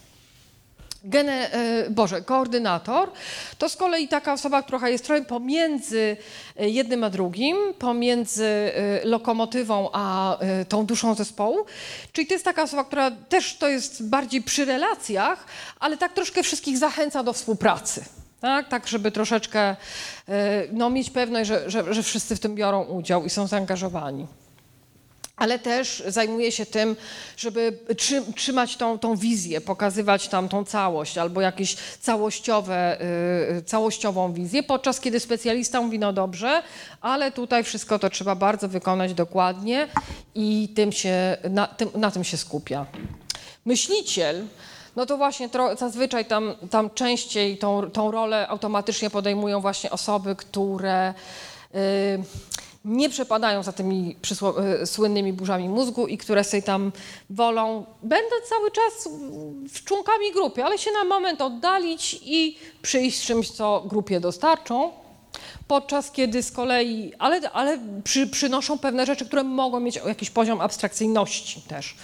Gene, e, Boże, koordynator to z kolei taka osoba, która jest trochę pomiędzy e, jednym a drugim, pomiędzy e, lokomotywą a tą duszą zespołu. Czyli to jest taka osoba, która też to jest bardziej przy relacjach, ale tak troszkę wszystkich zachęca do współpracy. Tak, tak żeby troszeczkę no, mieć pewność, że, że, że wszyscy w tym biorą udział i są zaangażowani ale też zajmuje się tym, żeby trzymać tą, tą wizję, pokazywać tam tą całość albo jakieś całościowe, yy, całościową wizję, podczas kiedy specjalista mówi, no dobrze, ale tutaj wszystko to trzeba bardzo wykonać dokładnie i tym się, na, tym, na tym się skupia. Myśliciel, no to właśnie zazwyczaj tam, tam częściej tą, tą rolę automatycznie podejmują właśnie osoby, które... Yy, nie przepadają za tymi e, słynnymi burzami mózgu i które sobie tam wolą, będą cały czas członkami grupy, ale się na moment oddalić i przyjść z czymś, co grupie dostarczą, podczas kiedy z kolei, ale, ale przy, przynoszą pewne rzeczy, które mogą mieć jakiś poziom abstrakcyjności też.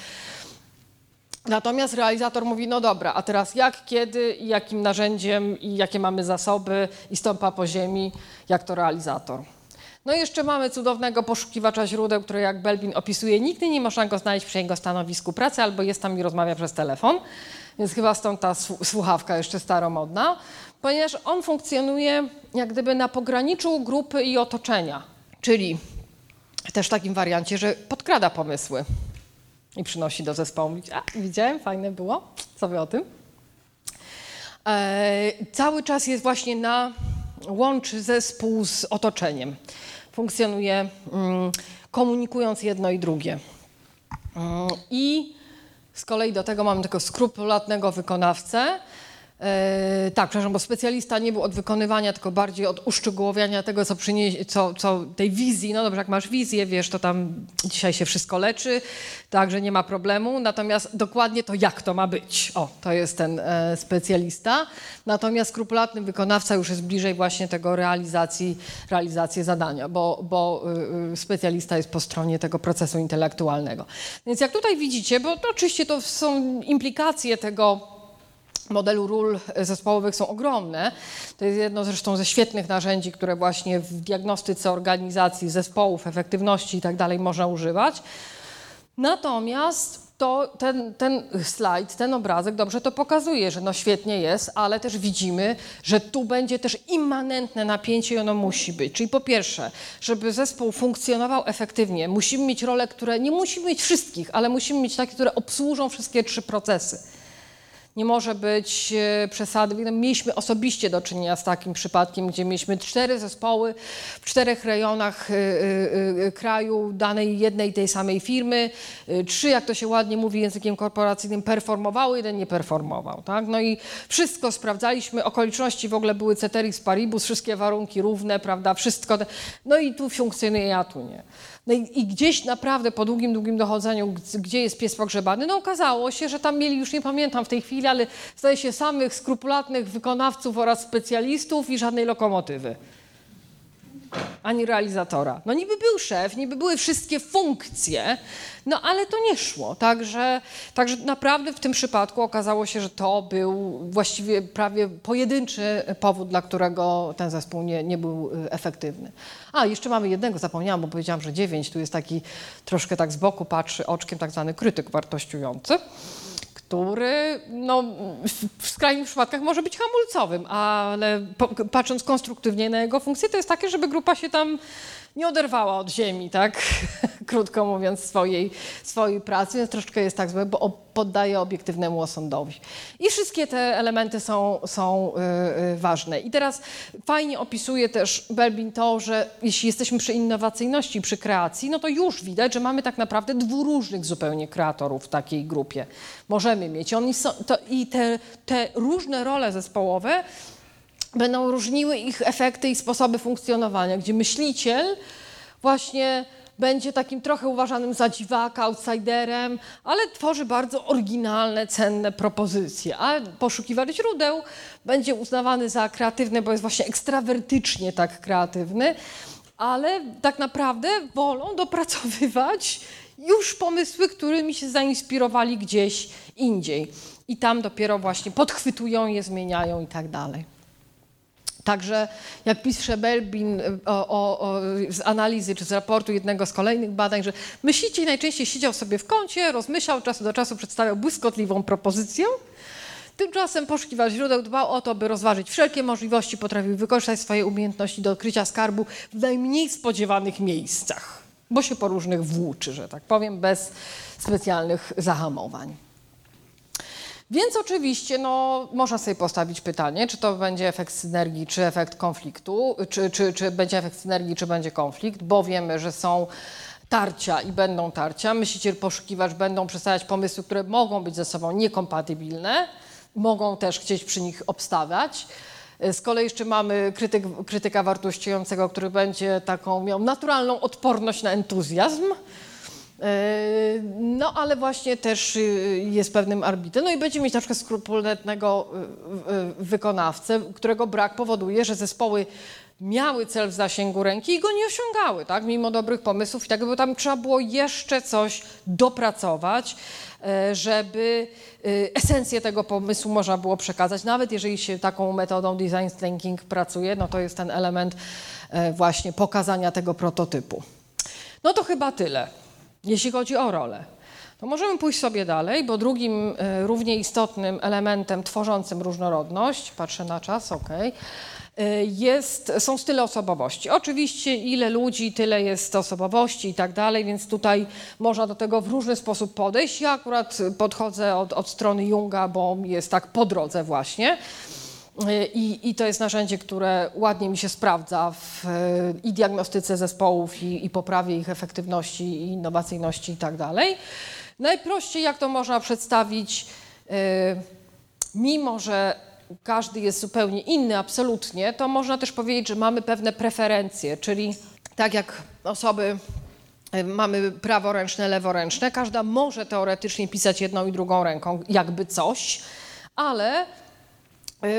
Natomiast realizator mówi, no dobra, a teraz jak, kiedy i jakim narzędziem i jakie mamy zasoby i stąpa po ziemi, jak to realizator. No i jeszcze mamy cudownego poszukiwacza źródeł, który jak Belbin opisuje, nigdy nie można go znaleźć przy jego stanowisku pracy albo jest tam i rozmawia przez telefon, więc chyba stąd ta słuchawka jeszcze staromodna, ponieważ on funkcjonuje jak gdyby na pograniczu grupy i otoczenia, czyli też w takim wariancie, że podkrada pomysły i przynosi do zespołu. A, widziałem, fajne było, co wy o tym? E, cały czas jest właśnie na, łączy zespół z otoczeniem funkcjonuje mm, komunikując jedno i drugie. Mm, I z kolei do tego mamy tego skrupulatnego wykonawcę, E, tak, przepraszam, bo specjalista nie był od wykonywania, tylko bardziej od uszczegółowiania tego, co przyniesie, co, co tej wizji. No dobrze, jak masz wizję, wiesz, to tam dzisiaj się wszystko leczy, także nie ma problemu. Natomiast dokładnie to, jak to ma być. O, to jest ten e, specjalista. Natomiast skrupulatny wykonawca już jest bliżej właśnie tego realizacji, realizacji zadania, bo, bo y, y specjalista jest po stronie tego procesu intelektualnego. Więc jak tutaj widzicie, bo oczywiście to są implikacje tego modelu ról zespołowych są ogromne. To jest jedno zresztą ze świetnych narzędzi, które właśnie w diagnostyce organizacji, zespołów, efektywności i tak dalej można używać. Natomiast to ten, ten slajd, ten obrazek dobrze to pokazuje, że no świetnie jest, ale też widzimy, że tu będzie też immanentne napięcie i ono musi być. Czyli po pierwsze, żeby zespół funkcjonował efektywnie, musimy mieć role, które nie musimy mieć wszystkich, ale musimy mieć takie, które obsłużą wszystkie trzy procesy nie może być e, przesady. Mieliśmy osobiście do czynienia z takim przypadkiem, gdzie mieliśmy cztery zespoły w czterech rejonach e, e, kraju danej jednej tej samej firmy. Trzy, jak to się ładnie mówi językiem korporacyjnym, performowały, jeden nie performował. Tak? No i wszystko sprawdzaliśmy, okoliczności w ogóle były ceteris paribus, wszystkie warunki równe, prawda, wszystko. No i tu funkcjonuje, a tu nie. No i, i, gdzieś naprawdę po długim, długim dochodzeniu, gdzie jest pies pogrzebany, no okazało się, że tam mieli, już nie pamiętam w tej chwili, ale zdaje się samych skrupulatnych wykonawców oraz specjalistów i żadnej lokomotywy ani realizatora. No niby był szef, niby były wszystkie funkcje, no ale to nie szło. Także, także naprawdę w tym przypadku okazało się, że to był właściwie prawie pojedynczy powód, dla którego ten zespół nie, nie był y, efektywny. A, jeszcze mamy jednego, zapomniałam, bo powiedziałam, że dziewięć. Tu jest taki troszkę tak z boku patrzy oczkiem tak zwany krytyk wartościujący który no, w skrajnych przypadkach może być hamulcowym, ale patrząc konstruktywnie na jego funkcję, to jest takie, żeby grupa się tam nie oderwała od ziemi, tak, krótko mówiąc, swojej, swojej pracy, więc troszeczkę jest tak złe, bo poddaje obiektywnemu osądowi. I wszystkie te elementy są, są yy, ważne. I teraz fajnie opisuje też Belbin to, że jeśli jesteśmy przy innowacyjności, przy kreacji, no to już widać, że mamy tak naprawdę dwóch różnych zupełnie kreatorów w takiej grupie. Możemy mieć. Oni są, to, I te, te różne role zespołowe będą różniły ich efekty i sposoby funkcjonowania, gdzie myśliciel właśnie będzie takim trochę uważanym za dziwaka, outsiderem, ale tworzy bardzo oryginalne, cenne propozycje. A poszukiwacz źródeł będzie uznawany za kreatywny, bo jest właśnie ekstrawertycznie tak kreatywny, ale tak naprawdę wolą dopracowywać już pomysły, którymi się zainspirowali gdzieś indziej. I tam dopiero właśnie podchwytują je, zmieniają i tak dalej. Także jak pisze Belbin e, o, o, o, z analizy czy z raportu jednego z kolejnych badań, że myśliciel najczęściej siedział sobie w kącie, rozmyślał, czasu do czasu przedstawiał błyskotliwą propozycję, Tymczasem poszukiwacz źródeł dbał o to, by rozważyć wszelkie możliwości, potrafił wykorzystać swoje umiejętności do odkrycia skarbu w najmniej spodziewanych miejscach, bo się po różnych włóczy, że tak powiem, bez specjalnych zahamowań. Więc oczywiście no, można sobie postawić pytanie, czy to będzie efekt synergii, czy efekt konfliktu, czy, czy, czy będzie efekt synergii, czy będzie konflikt, bo wiemy, że są tarcia i będą tarcia. Myśliciel, poszukiwacz będą przedstawiać pomysły, które mogą być ze sobą niekompatybilne, mogą też chcieć przy nich obstawiać. Z kolei jeszcze mamy krytyk, krytyka wartościującego, który będzie taką miał naturalną odporność na entuzjazm, no ale właśnie też y, jest pewnym arbitrem. No i będzie mieć na przykład skrupulatnego y, y, wykonawcę, którego brak powoduje, że zespoły miały cel w zasięgu ręki i go nie osiągały, tak? mimo dobrych pomysłów i tak, bo tam trzeba było jeszcze coś dopracować, żeby esencję tego pomysłu można było przekazać. Nawet jeżeli się taką metodą design thinking pracuje, no to jest ten element właśnie pokazania tego prototypu. No to chyba tyle jeśli chodzi o rolę. To możemy pójść sobie dalej, bo drugim e, równie istotnym elementem tworzącym różnorodność, patrzę na czas, ok, e, jest, są style osobowości. Oczywiście ile ludzi, tyle jest osobowości i tak dalej, więc tutaj można do tego w różny sposób podejść. Ja akurat podchodzę od, od strony Junga, bo jest tak po drodze właśnie. I, I, to jest narzędzie, które ładnie mi się sprawdza w, i diagnostyce zespołów, i, i poprawie ich efektywności, i innowacyjności i tak. Najprościej, jak to można przedstawić, yy, mimo że każdy jest zupełnie inny, absolutnie, to można też powiedzieć, że mamy pewne preferencje, czyli tak jak osoby y, mamy praworęczne, leworęczne, każda może teoretycznie pisać jedną i drugą ręką, jakby coś, ale Y,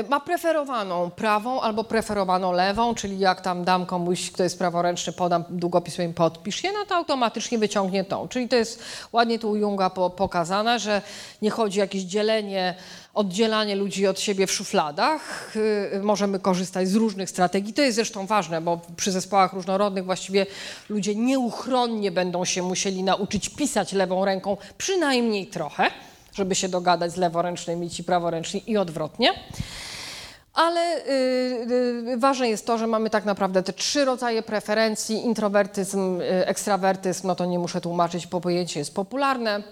ma preferowaną prawą albo preferowaną lewą, czyli jak tam dam komuś, kto jest praworęczny, podam długopis i podpisz je, no to automatycznie wyciągnie tą. Czyli to jest ładnie tu u Junga po, pokazane, że nie chodzi o jakieś dzielenie, oddzielanie ludzi od siebie w szufladach. Yy, możemy korzystać z różnych strategii. To jest zresztą ważne, bo przy zespołach różnorodnych właściwie ludzie nieuchronnie będą się musieli nauczyć pisać lewą ręką, przynajmniej trochę żeby się dogadać z leworęcznymi ci praworęczni i odwrotnie. Ale y, y, ważne jest to, że mamy tak naprawdę te trzy rodzaje preferencji: introwertyzm, y, ekstrawertyzm, no to nie muszę tłumaczyć, bo pojęcie jest popularne.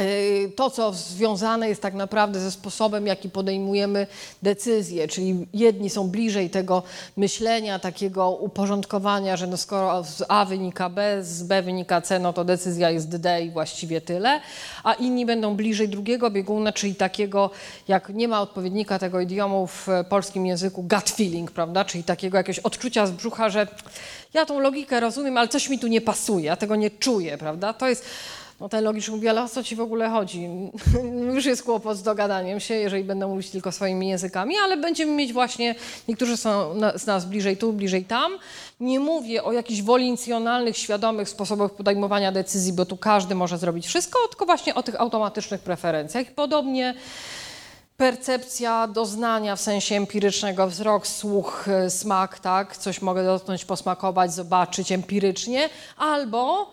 Y, to, co związane jest tak naprawdę ze sposobem, jaki podejmujemy decyzje, czyli jedni są bliżej tego myślenia, takiego uporządkowania, że no skoro z A wynika B, z B wynika C, no to decyzja jest D i właściwie tyle, a inni będą bliżej drugiego bieguna, czyli takiego, jak nie ma odpowiednika tego idiomu w polskim języku, gut feeling, prawda, czyli takiego jakiegoś odczucia z brzucha, że ja tą logikę rozumiem, ale coś mi tu nie pasuje, ja tego nie czuję, prawda, to jest no ten logiczny mówi, ale o co ci w ogóle chodzi? Już jest kłopot z dogadaniem się, jeżeli będę mówić tylko swoimi językami, ale będziemy mieć właśnie, niektórzy są z nas bliżej tu, bliżej tam. Nie mówię o jakichś wolincjonalnych, świadomych sposobach podejmowania decyzji, bo tu każdy może zrobić wszystko, tylko właśnie o tych automatycznych preferencjach. Podobnie percepcja doznania w sensie empirycznego, wzrok, słuch, smak, tak? Coś mogę dotknąć, posmakować, zobaczyć empirycznie, albo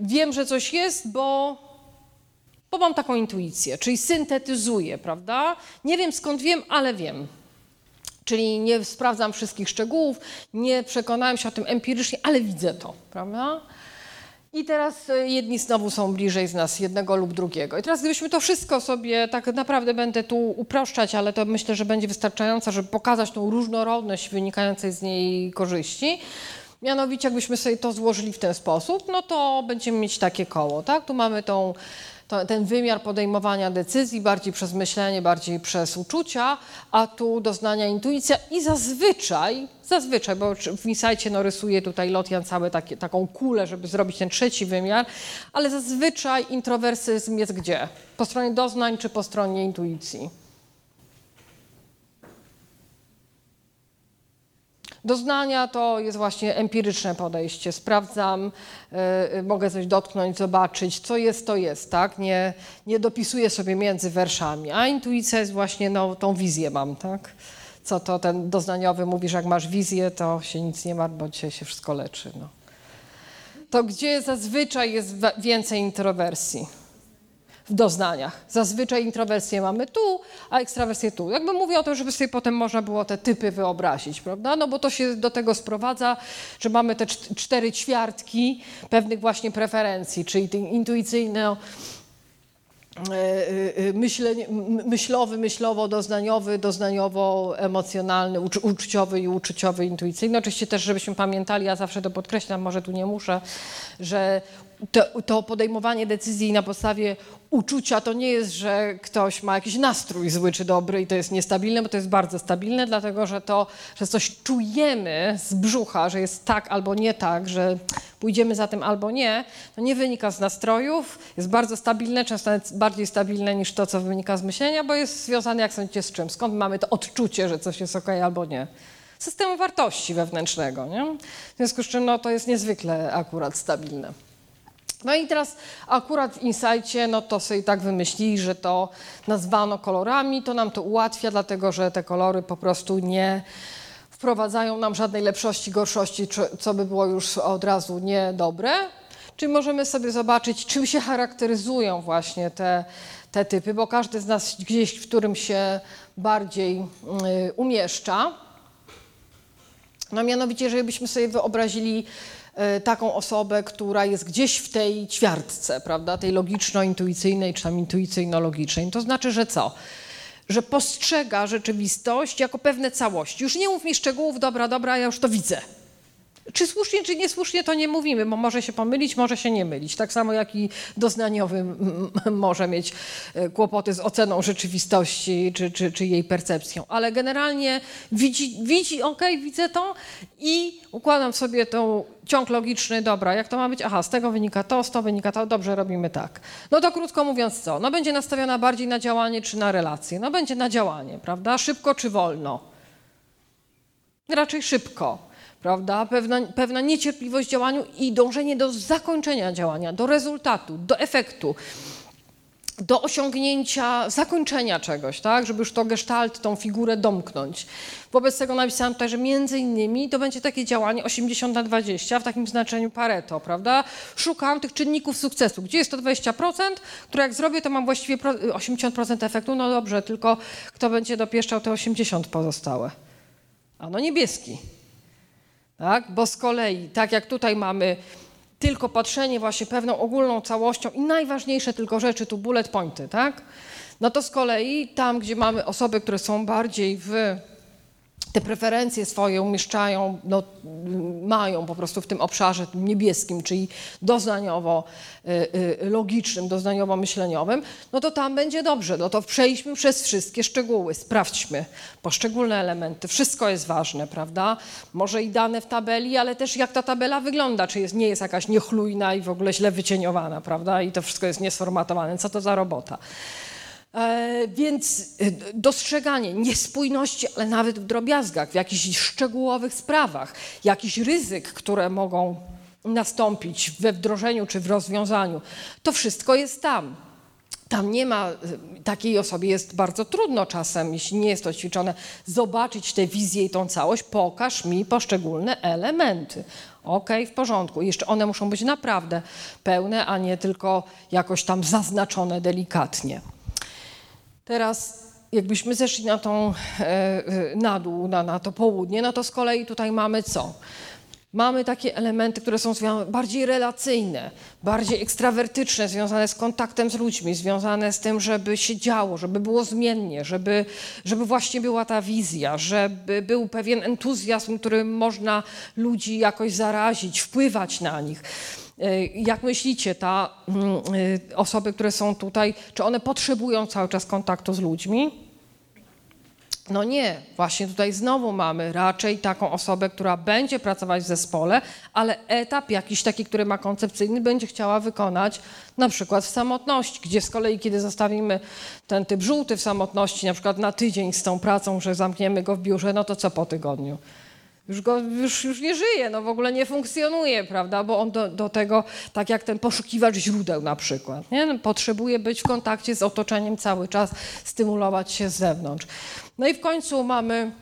wiem, że coś jest, bo, bo mam taką intuicję, czyli syntetyzuję, prawda? Nie wiem skąd wiem, ale wiem. Czyli nie sprawdzam wszystkich szczegółów, nie przekonałem się o tym empirycznie, ale widzę to, prawda? I teraz e, jedni znowu są bliżej z nas jednego lub drugiego. I teraz gdybyśmy to wszystko sobie, tak naprawdę będę tu uproszczać, ale to myślę, że będzie wystarczające, żeby pokazać tą różnorodność wynikającej z niej korzyści. Mianowicie jakbyśmy sobie to złożyli w ten sposób, no to będziemy mieć takie koło, tak? Tu mamy tą to, ten wymiar podejmowania decyzji, bardziej przez myślenie, bardziej przez uczucia, a tu doznania intuicja i zazwyczaj, zazwyczaj, bo w Insightie no, rysuje tutaj Lotian takie, taką kulę, żeby zrobić ten trzeci wymiar, ale zazwyczaj introwersyzm jest gdzie? Po stronie doznań czy po stronie intuicji? Doznania to jest właśnie empiryczne podejście. Sprawdzam, y, mogę coś dotknąć, zobaczyć, co jest, to jest, tak? Nie, nie dopisuję sobie między werszami. A intuicja jest właśnie, no, tą wizję mam, tak? Co to ten doznaniowy mówi, że jak masz wizję, to się nic nie ma, bo dzisiaj się wszystko leczy, no. To gdzie zazwyczaj jest więcej introwersji? W doznaniach. Zazwyczaj introwersję mamy tu, a ekstrawersję tu. Jakby mówię o tym, żeby sobie potem można było te typy wyobrazić, prawda? No bo to się do tego sprowadza, że mamy te cztery ćwiartki pewnych właśnie preferencji, czyli intuicyjne e, e, myślenie, myślowy, myślowo-doznaniowy, doznaniowo-emocjonalny, uczuciowy i uczuciowy, intuicyjny. Oczywiście też, żebyśmy pamiętali, ja zawsze to podkreślam, może tu nie muszę, że to, to, podejmowanie decyzji na podstawie uczucia to nie jest, że ktoś ma jakiś nastrój zły czy dobry i to jest niestabilne, bo to jest bardzo stabilne, dlatego że to, że coś czujemy z brzucha, że jest tak albo nie tak, że pójdziemy za tym albo nie, to nie wynika z nastrojów, jest bardzo stabilne, często nawet bardziej stabilne niż to, co wynika z myślenia, bo jest związane, jak sądzicie, z czym? Skąd mamy to odczucie, że coś jest ok albo nie? Systemu wartości wewnętrznego, nie? W związku z czym no, to jest niezwykle akurat stabilne. No i teraz akurat w Insightie, no to sobie tak wymyślili, że to nazwano kolorami, to nam to ułatwia, dlatego że te kolory po prostu nie wprowadzają nam żadnej lepszości, gorszości, co by było już od razu niedobre. Czyli możemy sobie zobaczyć, czym się charakteryzują właśnie te, te typy, bo każdy z nas gdzieś w którym się bardziej y, umieszcza. No mianowicie, jeżeli byśmy sobie wyobrazili taką osobę, która jest gdzieś w tej ćwiartce, prawda, tej logiczno-intuicyjnej czy tam intuicyjno-logicznej. To znaczy, że co? Że postrzega rzeczywistość jako pewne całości. Już nie mów mi szczegółów, dobra, dobra, ja już to widzę. Czy słusznie, czy niesłusznie to nie mówimy, bo może się pomylić, może się nie mylić. Tak samo jak i doznaniowy może mieć e, kłopoty z oceną rzeczywistości czy, czy, czy jej percepcją. Ale generalnie widzi, widzi ok, widzę to i układam sobie tą ciąg logiczny, dobra, jak to ma być? Aha, z tego wynika to, z tego wynika to, dobrze, robimy tak. No to krótko mówiąc co? No będzie nastawiona bardziej na działanie czy na relacje? No będzie na działanie, prawda? Szybko czy wolno? Raczej szybko prawda? Pewna, pewna niecierpliwość działaniu i dążenie do zakończenia działania, do rezultatu, do efektu, do osiągnięcia, zakończenia czegoś, tak? Żeby już to gestalt, tą figurę domknąć. Wobec tego napisałam tutaj, że między innymi to będzie takie działanie 80 na 20 w takim znaczeniu Pareto, prawda? Szukam tych czynników sukcesu. Gdzie jest to 20%, które jak zrobię, to mam właściwie 80% efektu. No dobrze, tylko kto będzie dopieszczał te 80 pozostałe? A no niebieski. Tak? Bo z kolei, tak jak tutaj mamy tylko patrzenie właśnie pewną ogólną całością i najważniejsze tylko rzeczy, tu bullet pointy, tak? No to z kolei tam, gdzie mamy osoby, które są bardziej w te preferencje swoje umieszczają, no, mają po prostu w tym obszarze tym niebieskim, czyli doznaniowo-logicznym, y, y, doznaniowo-myśleniowym, no to tam będzie dobrze. No to przejdźmy przez wszystkie szczegóły, sprawdźmy poszczególne elementy. Wszystko jest ważne, prawda? Może i dane w tabeli, ale też jak ta tabela wygląda, czy jest, nie jest jakaś niechlujna i w ogóle źle wycieniowana, prawda? I to wszystko jest niesformatowane. Co to za robota? E, więc e, dostrzeganie niespójności, ale nawet w drobiazgach, w jakichś szczegółowych sprawach, jakichś ryzyk, które mogą nastąpić we wdrożeniu czy w rozwiązaniu, to wszystko jest tam. Tam nie ma, e, takiej osobie jest bardzo trudno czasem, jeśli nie jest to ćwiczone, zobaczyć tę wizję i tą całość, pokaż mi poszczególne elementy. Ok, w porządku. Jeszcze one muszą być naprawdę pełne, a nie tylko jakoś tam zaznaczone delikatnie. Teraz jakbyśmy zeszli na tą, e, na dół, na, na to południe, no to z kolei tutaj mamy co? Mamy takie elementy, które są bardziej relacyjne, bardziej ekstrawertyczne, związane z kontaktem z ludźmi, związane z tym, żeby się działo, żeby było zmiennie, żeby, żeby właśnie była ta wizja, żeby był pewien entuzjazm, którym można ludzi jakoś zarazić, wpływać na nich. E, jak myślicie, ta, mm, e, osoby, które są tutaj, czy one potrzebują cały czas kontaktu z ludźmi? No nie, właśnie tutaj znowu mamy raczej taką osobę, która będzie pracować w zespole, ale etap jakiś taki, który ma koncepcyjny, będzie chciała wykonać na przykład w samotności, gdzie z kolei, kiedy zostawimy ten typ żółty w samotności, na przykład na tydzień z tą pracą, że zamkniemy go w biurze, no to co po tygodniu? Już, go, już, już nie żyje, no w ogóle nie funkcjonuje, prawda, bo on do, do tego, tak jak ten poszukiwacz źródeł na przykład, nie? No, potrzebuje być w kontakcie z otoczeniem cały czas, stymulować się z zewnątrz. No i w końcu mamy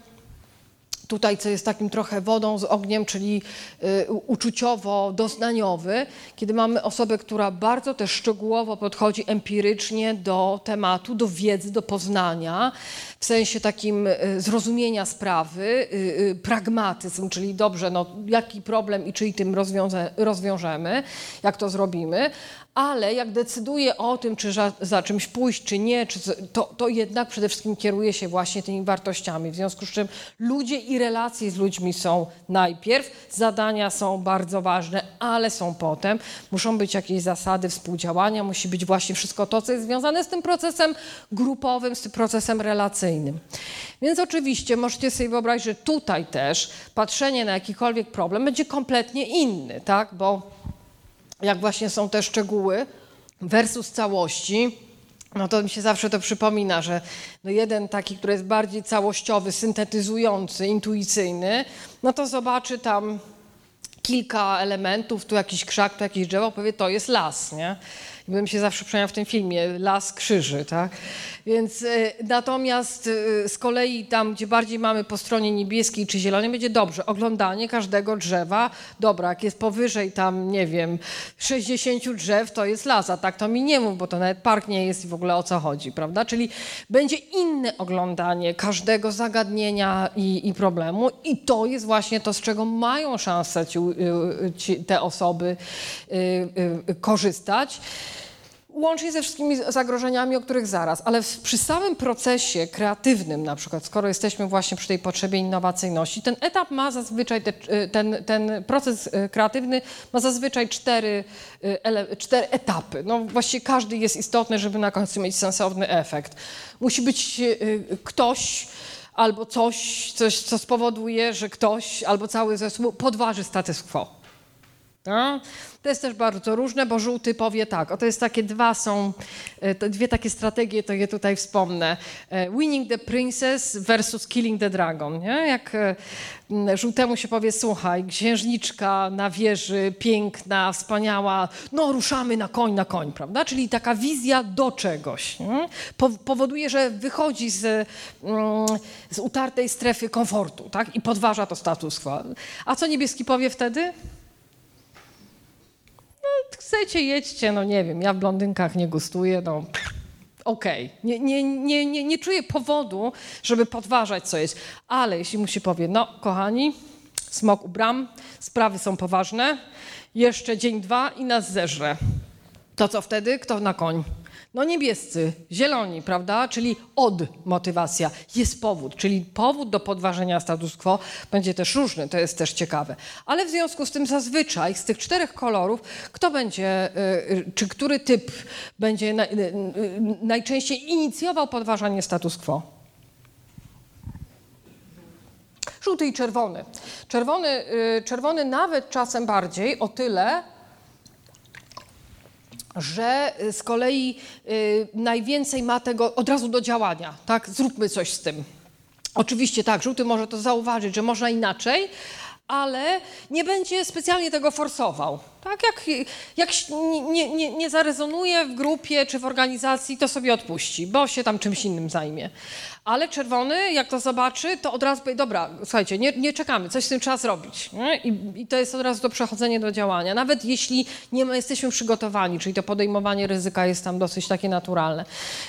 tutaj, co jest takim trochę wodą z ogniem, czyli y, uczuciowo-doznaniowy, kiedy mamy osobę, która bardzo też szczegółowo podchodzi empirycznie do tematu, do wiedzy, do poznania, w sensie takim y, zrozumienia sprawy, y, pragmatyzm, czyli dobrze, no, jaki problem i czyli tym rozwiążemy, jak to zrobimy, ale jak decyduje o tym, czy za, za czymś pójść, czy nie, czy, to, to jednak przede wszystkim kieruje się właśnie tymi wartościami. W związku z czym ludzie i relacje z ludźmi są najpierw, zadania są bardzo ważne, ale są potem. Muszą być jakieś zasady współdziałania, musi być właśnie wszystko to, co jest związane z tym procesem grupowym, z tym procesem relacyjnym. Więc oczywiście możecie sobie wyobrazić, że tutaj też patrzenie na jakikolwiek problem będzie kompletnie inny, tak? Bo jak właśnie są te szczegóły versus całości, no to mi się zawsze to przypomina, że no jeden taki, który jest bardziej całościowy, syntetyzujący, intuicyjny, no to zobaczy tam kilka elementów, tu jakiś krzak, tu jakieś drzewo, powie to jest las, nie? I bym się zawsze przypomniał w tym filmie, las krzyży, tak? Więc y, natomiast y, z kolei tam, gdzie bardziej mamy po stronie niebieskiej czy zielonej, będzie dobrze. Oglądanie każdego drzewa, dobra, jak jest powyżej tam, nie wiem, 60 drzew, to jest las, a tak to mi nie mów, bo to nawet park nie jest i w ogóle o co chodzi, prawda? Czyli będzie inne oglądanie każdego zagadnienia i, i problemu i to jest właśnie to, z czego mają szansę ci, ci, te osoby korzystać łącznie ze wszystkimi zagrożeniami, o których zaraz, ale przy samym procesie kreatywnym na przykład, skoro jesteśmy właśnie przy tej potrzebie innowacyjności, ten etap ma zazwyczaj, te, y, ten, ten proces y, kreatywny ma zazwyczaj cztery, y, cztery etapy. No właściwie każdy jest istotny, żeby na końcu mieć sensowny efekt. Musi być ktoś, albo coś, coś, co spowoduje, że ktoś albo cały zespół podważy status quo. No? To jest też bardzo różne, bo żółty powie tak, o to jest takie dwa są, e, dwie takie strategie, to je tutaj wspomnę. E, winning the princess versus killing the dragon. Nie? Jak e, żółtemu się powie, słuchaj, księżniczka na wieży, piękna, wspaniała, no ruszamy na koń, na koń, prawda? Czyli taka wizja do czegoś. Powoduje, że wychodzi z, mm, z utartej strefy komfortu tak? i podważa to status quo. A co niebieski powie wtedy? Chcecie, jedźcie, no nie wiem, ja w blondynkach nie gustuję, no okej. Okay. Nie, nie, nie, nie, nie czuję powodu, żeby podważać co jest. Ale jeśli mu się powie, no kochani, smok u bram, sprawy są poważne, jeszcze dzień, dwa i nas zeżre. To co wtedy? Kto na koń? No niebiescy, zieloni, prawda? Czyli od motywacja. Jest powód, czyli powód do podważenia status quo będzie też różny, to jest też ciekawe. Ale w związku z tym zazwyczaj z tych czterech kolorów, kto będzie, y, y, czy który typ będzie y, najczęściej inicjował podważanie status quo? Żółty i czerwony. Czerwony, czerwony nawet czasem bardziej, o tyle, że y, z kolei y, najwięcej ma tego od razu do działania, tak? Zróbmy coś z tym. Oczywiście tak, żółty może to zauważyć, że można inaczej, ale nie będzie specjalnie tego forsował. Tak, jak, jak nie, nie, nie zarezonuje w grupie czy w organizacji, to sobie odpuści, bo się tam czymś innym zajmie. Ale czerwony, jak to zobaczy, to od razu powie, dobra, słuchajcie, nie, nie czekamy, coś z tym trzeba zrobić. I, I, to jest od razu to przechodzenie do działania. Nawet jeśli nie jesteśmy przygotowani, czyli to podejmowanie ryzyka jest tam dosyć takie naturalne.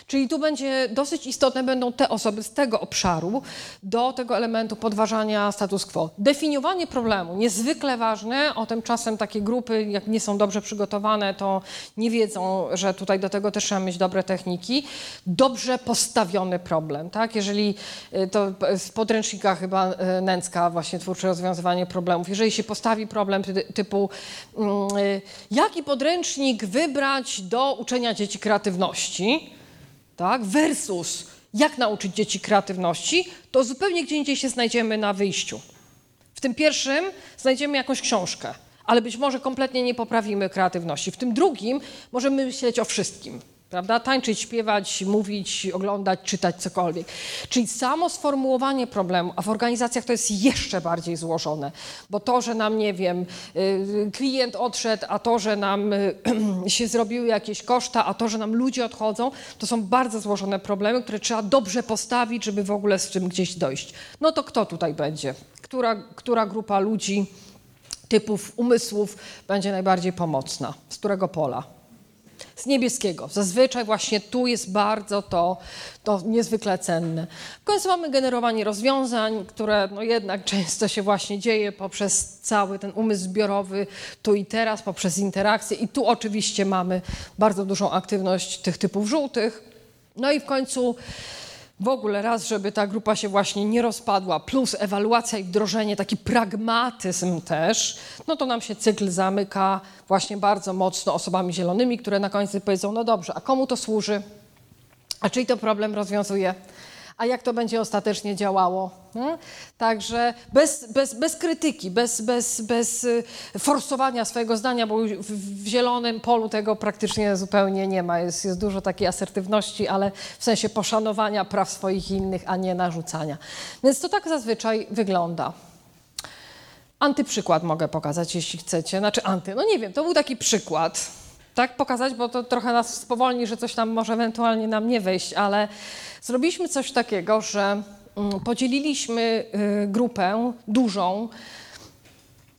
Czyli tu będzie dosyć istotne będą te osoby z tego obszaru do tego elementu podważania status quo. Definiowanie problemu, niezwykle ważne, o tym czasem takie grupy, jak nie są dobrze przygotowane, to nie wiedzą, że tutaj do tego też trzeba mieć dobre techniki. Dobrze postawiony problem, tak? Jeżeli y, to w podręcznikach chyba y, Nęcka właśnie twórcze rozwiązywanie problemów, jeżeli się postawi problem typu mm, y, jaki podręcznik wybrać do uczenia dzieci kreatywności, tak? Versus jak nauczyć dzieci kreatywności, to zupełnie gdzie indziej się znajdziemy na wyjściu. W tym pierwszym znajdziemy jakąś książkę, ale być może kompletnie nie poprawimy kreatywności. W tym drugim możemy myśleć o wszystkim prawda? Tańczyć, śpiewać, mówić, oglądać, czytać cokolwiek. Czyli samo sformułowanie problemu, a w organizacjach to jest jeszcze bardziej złożone, bo to, że nam, nie wiem, y, klient odszedł, a to, że nam y, się zrobiły jakieś koszta, a to, że nam ludzie odchodzą, to są bardzo złożone problemy, które trzeba dobrze postawić, żeby w ogóle z czym gdzieś dojść. No to kto tutaj będzie? Która, która grupa ludzi, typów umysłów będzie najbardziej pomocna? Z którego pola? z niebieskiego. Zazwyczaj właśnie tu jest bardzo to, to niezwykle cenne. W końcu mamy generowanie rozwiązań, które no jednak często się właśnie dzieje poprzez cały ten umysł zbiorowy tu i teraz, poprzez interakcje i tu oczywiście mamy bardzo dużą aktywność tych typów żółtych. No i w końcu w ogóle raz, żeby ta grupa się właśnie nie rozpadła, plus ewaluacja i wdrożenie, taki pragmatyzm też, no to nam się cykl zamyka właśnie bardzo mocno osobami zielonymi, które na końcu powiedzą, no dobrze, a komu to służy? A czyj to problem rozwiązuje? A jak to będzie ostatecznie działało. Hmm? Także bez, bez, bez krytyki, bez, bez, bez y, forsowania swojego zdania, bo w, zielonym polu tego praktycznie zupełnie nie ma. Jest, jest dużo takiej asertywności, ale w sensie poszanowania praw swoich innych, a nie narzucania. Więc to tak zazwyczaj wygląda. Antyprzykład mogę pokazać, jeśli chcecie. Znaczy anty, no nie wiem, to był taki przykład. Tak pokazać, bo to trochę nas spowolni, że coś tam może ewentualnie nam nie wejść, ale Zrobiliśmy coś takiego, że mm, podzieliliśmy y, grupę dużą,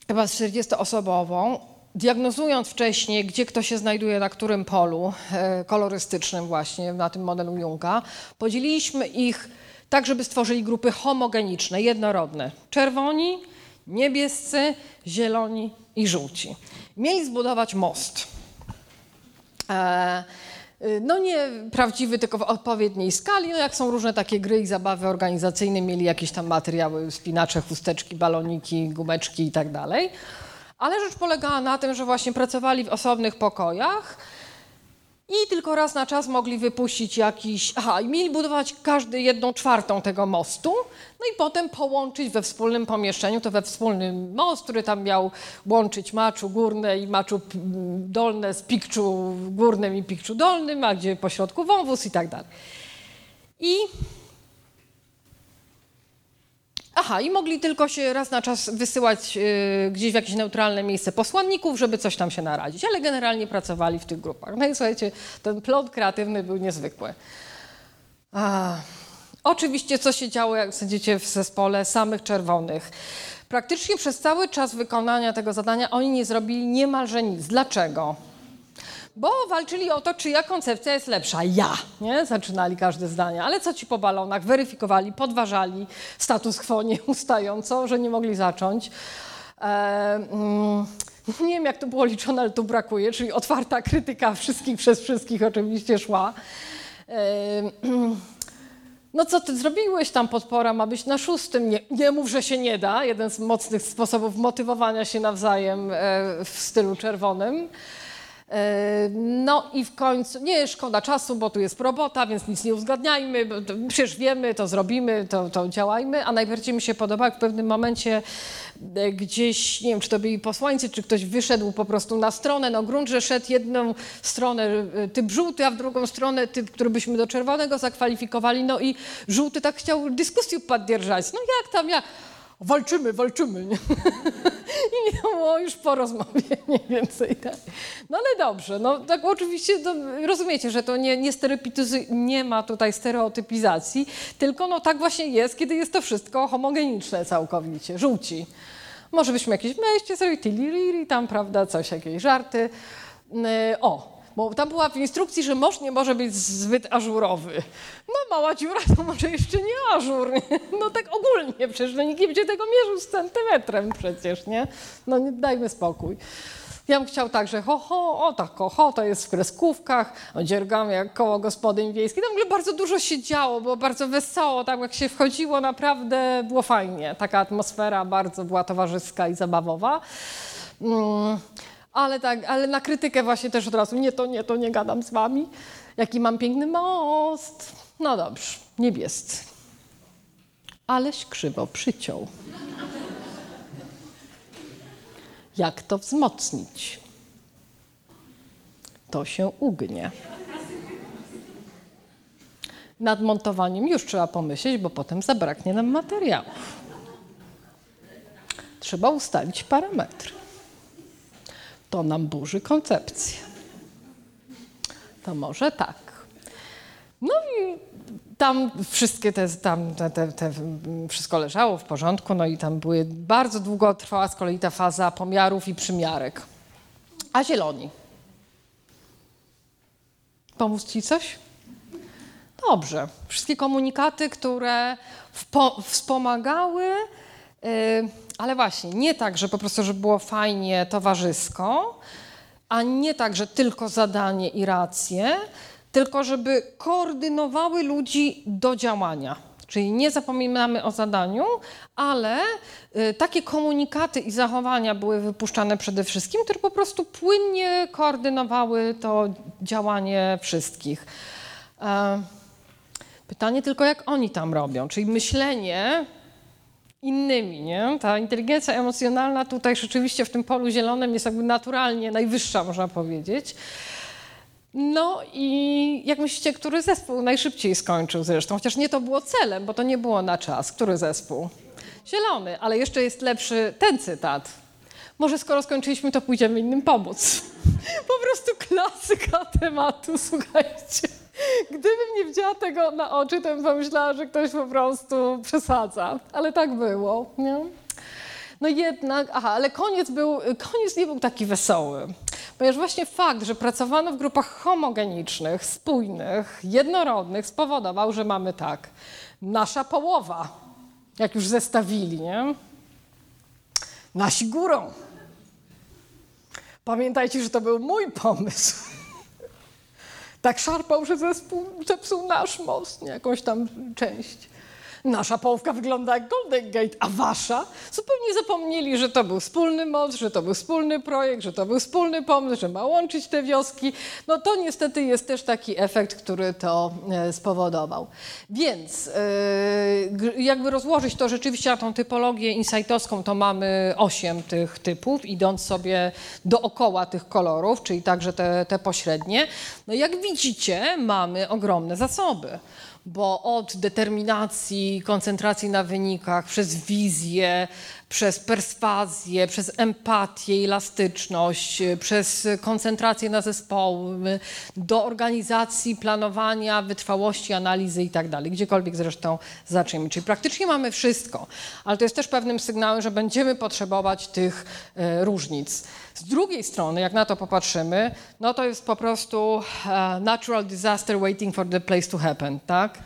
chyba 40-osobową, diagnozując wcześniej, gdzie kto się znajduje na którym polu y, kolorystycznym właśnie na tym modelu Junga, podzieliliśmy ich tak, żeby stworzyli grupy homogeniczne, jednorodne. Czerwoni, niebiescy, zieloni i żółci. Mieli zbudować most. E, no nie prawdziwy, tylko w odpowiedniej skali. No jak są różne takie gry i zabawy organizacyjne, mieli jakieś tam materiały, spinacze, chusteczki, baloniki, gumeczki i tak dalej. Ale rzecz polegała na tym, że właśnie pracowali w osobnych pokojach i tylko raz na czas mogli wypuścić jakiś. Aha, i mieli budować każdy jedną czwartą tego mostu, no i potem połączyć we wspólnym pomieszczeniu, to we wspólnym most, który tam miał łączyć maczu górne i maczu dolne z pikczu górnym i pikczu dolnym, a gdzie pośrodku wąwóz i tak dalej. I Aha, i mogli tylko się raz na czas wysyłać y, gdzieś w jakieś neutralne miejsce posłanników, żeby coś tam się naradzić, ale generalnie pracowali w tych grupach. No i słuchajcie, ten plot kreatywny był niezwykły. A, oczywiście, co się działo, jak sądzicie, w zespole samych czerwonych. Praktycznie przez cały czas wykonania tego zadania oni nie zrobili niemalże nic. Dlaczego? Bo walczyli o to, czyja koncepcja jest lepsza. Ja, nie? Zaczynali każde zdanie. Ale co ci po balonach? Weryfikowali, podważali status quo nieustająco, że nie mogli zacząć. E, mm, nie wiem, jak to było liczone, ale tu brakuje, czyli otwarta krytyka wszystkich przez wszystkich oczywiście szła. E, mm, no co ty zrobiłeś tam, podpora ma być na szóstym. Nie, nie mów, że się nie da. Jeden z mocnych sposobów motywowania się nawzajem e, w stylu czerwonym. E, no i w końcu, nie szkoda czasu, bo tu jest robota, więc nic nie uzgadniajmy, przecież wiemy, to zrobimy, to, to działajmy, a najbardziej mi się podoba, jak w pewnym momencie e, gdzieś, nie wiem, czy to byli posłańcy, czy ktoś wyszedł po prostu na stronę, no grunt, że szedł jedną stronę e, typ żółty, a w drugą stronę typ, który byśmy do czerwonego zakwalifikowali, no i żółty tak chciał dyskusję poddzierżać, no jak tam, jak walczymy, walczymy. Nie? I nie było już po rozmowie mniej więcej. Tak. No ale dobrze, no tak oczywiście to, rozumiecie, że to nie, nie, nie ma tutaj stereotypizacji, tylko no tak właśnie jest, kiedy jest to wszystko homogeniczne całkowicie, żółci. Może byśmy jakieś sobie, tiliriri, tam prawda, coś, jakieś żarty. Y, o, bo tam była w instrukcji, że mąż nie może być zbyt ażurowy. No mała dziura to może jeszcze nie ażur. No tak ogólnie przecież, no nikt nie będzie tego mierzył z centymetrem przecież, nie? No nie, dajmy spokój. Ja bym chciał tak, że ho, ho, o tak, ho, ho, to jest w kreskówkach, odziergamy jak koło gospodyń wiejskich. Tam w ogóle bardzo dużo się działo, było bardzo wesoło, tak jak się wchodziło, naprawdę było fajnie. Taka atmosfera bardzo była towarzyska i zabawowa. Mm ale tak, ale na krytykę właśnie też od razu, nie to, nie to, nie gadam z wami. Jaki mam piękny most. No dobrze, niebiescy. Aleś krzywo przyciął. Jak to wzmocnić? To się ugnie. Nad montowaniem już trzeba pomyśleć, bo potem zabraknie nam materiałów. Trzeba ustalić parametry to nam burzy koncepcję. To może tak. No i tam wszystkie te, tam te, te, te, wszystko leżało w porządku, no i tam były, bardzo długo trwała z kolei ta faza pomiarów i przymiarek. A zieloni? Pomóc ci coś? Dobrze. Wszystkie komunikaty, które wspomagały ale właśnie, nie tak, że po prostu, żeby było fajnie, towarzysko, a nie tak, że tylko zadanie i racje, tylko żeby koordynowały ludzi do działania. Czyli nie zapominamy o zadaniu, ale y, takie komunikaty i zachowania były wypuszczane przede wszystkim, które po prostu płynnie koordynowały to działanie wszystkich. E, pytanie tylko, jak oni tam robią, czyli myślenie innymi. Nie? Ta inteligencja emocjonalna tutaj rzeczywiście w tym polu zielonym jest jakby naturalnie najwyższa, można powiedzieć. No i jak myślicie, który zespół najszybciej skończył zresztą? Chociaż nie to było celem, bo to nie było na czas. Który zespół? Zielony, ale jeszcze jest lepszy ten cytat. Może skoro skończyliśmy, to pójdziemy innym pomóc. Po prostu klasyka tematu, słuchajcie. Gdybym nie widziała tego na oczy, to bym pomyślała, że ktoś po prostu przesadza. Ale tak było, nie? No jednak, aha, ale koniec, był, koniec nie był taki wesoły. Ponieważ właśnie fakt, że pracowano w grupach homogenicznych, spójnych, jednorodnych spowodował, że mamy tak, nasza połowa, jak już zestawili, nie? Nasi górą. Pamiętajcie, że to był mój pomysł tak szarpał, że zespół zepsuł nasz most, nie jakąś tam część. Nasza połówka wygląda jak Golden Gate, a wasza? Zupełnie zapomnieli, że to był wspólny most, że to był wspólny projekt, że to był wspólny pomysł, że ma łączyć te wioski. No to niestety jest też taki efekt, który to e, spowodował. Więc e, jakby rozłożyć to rzeczywiście na tą typologię insightowską, to mamy osiem tych typów, idąc sobie dookoła tych kolorów, czyli także te, te pośrednie. No jak widzicie, mamy ogromne zasoby bo od determinacji, koncentracji na wynikach, przez wizję, przez perswazję, przez empatię, elastyczność, przez koncentrację na zespoły, do organizacji, planowania, wytrwałości, analizy i tak dalej, gdziekolwiek zresztą zaczniemy. Czyli praktycznie mamy wszystko, ale to jest też pewnym sygnałem, że będziemy potrzebować tych e, różnic. Z drugiej strony, jak na to popatrzymy, no to jest po prostu uh, natural disaster waiting for the place to happen, tak?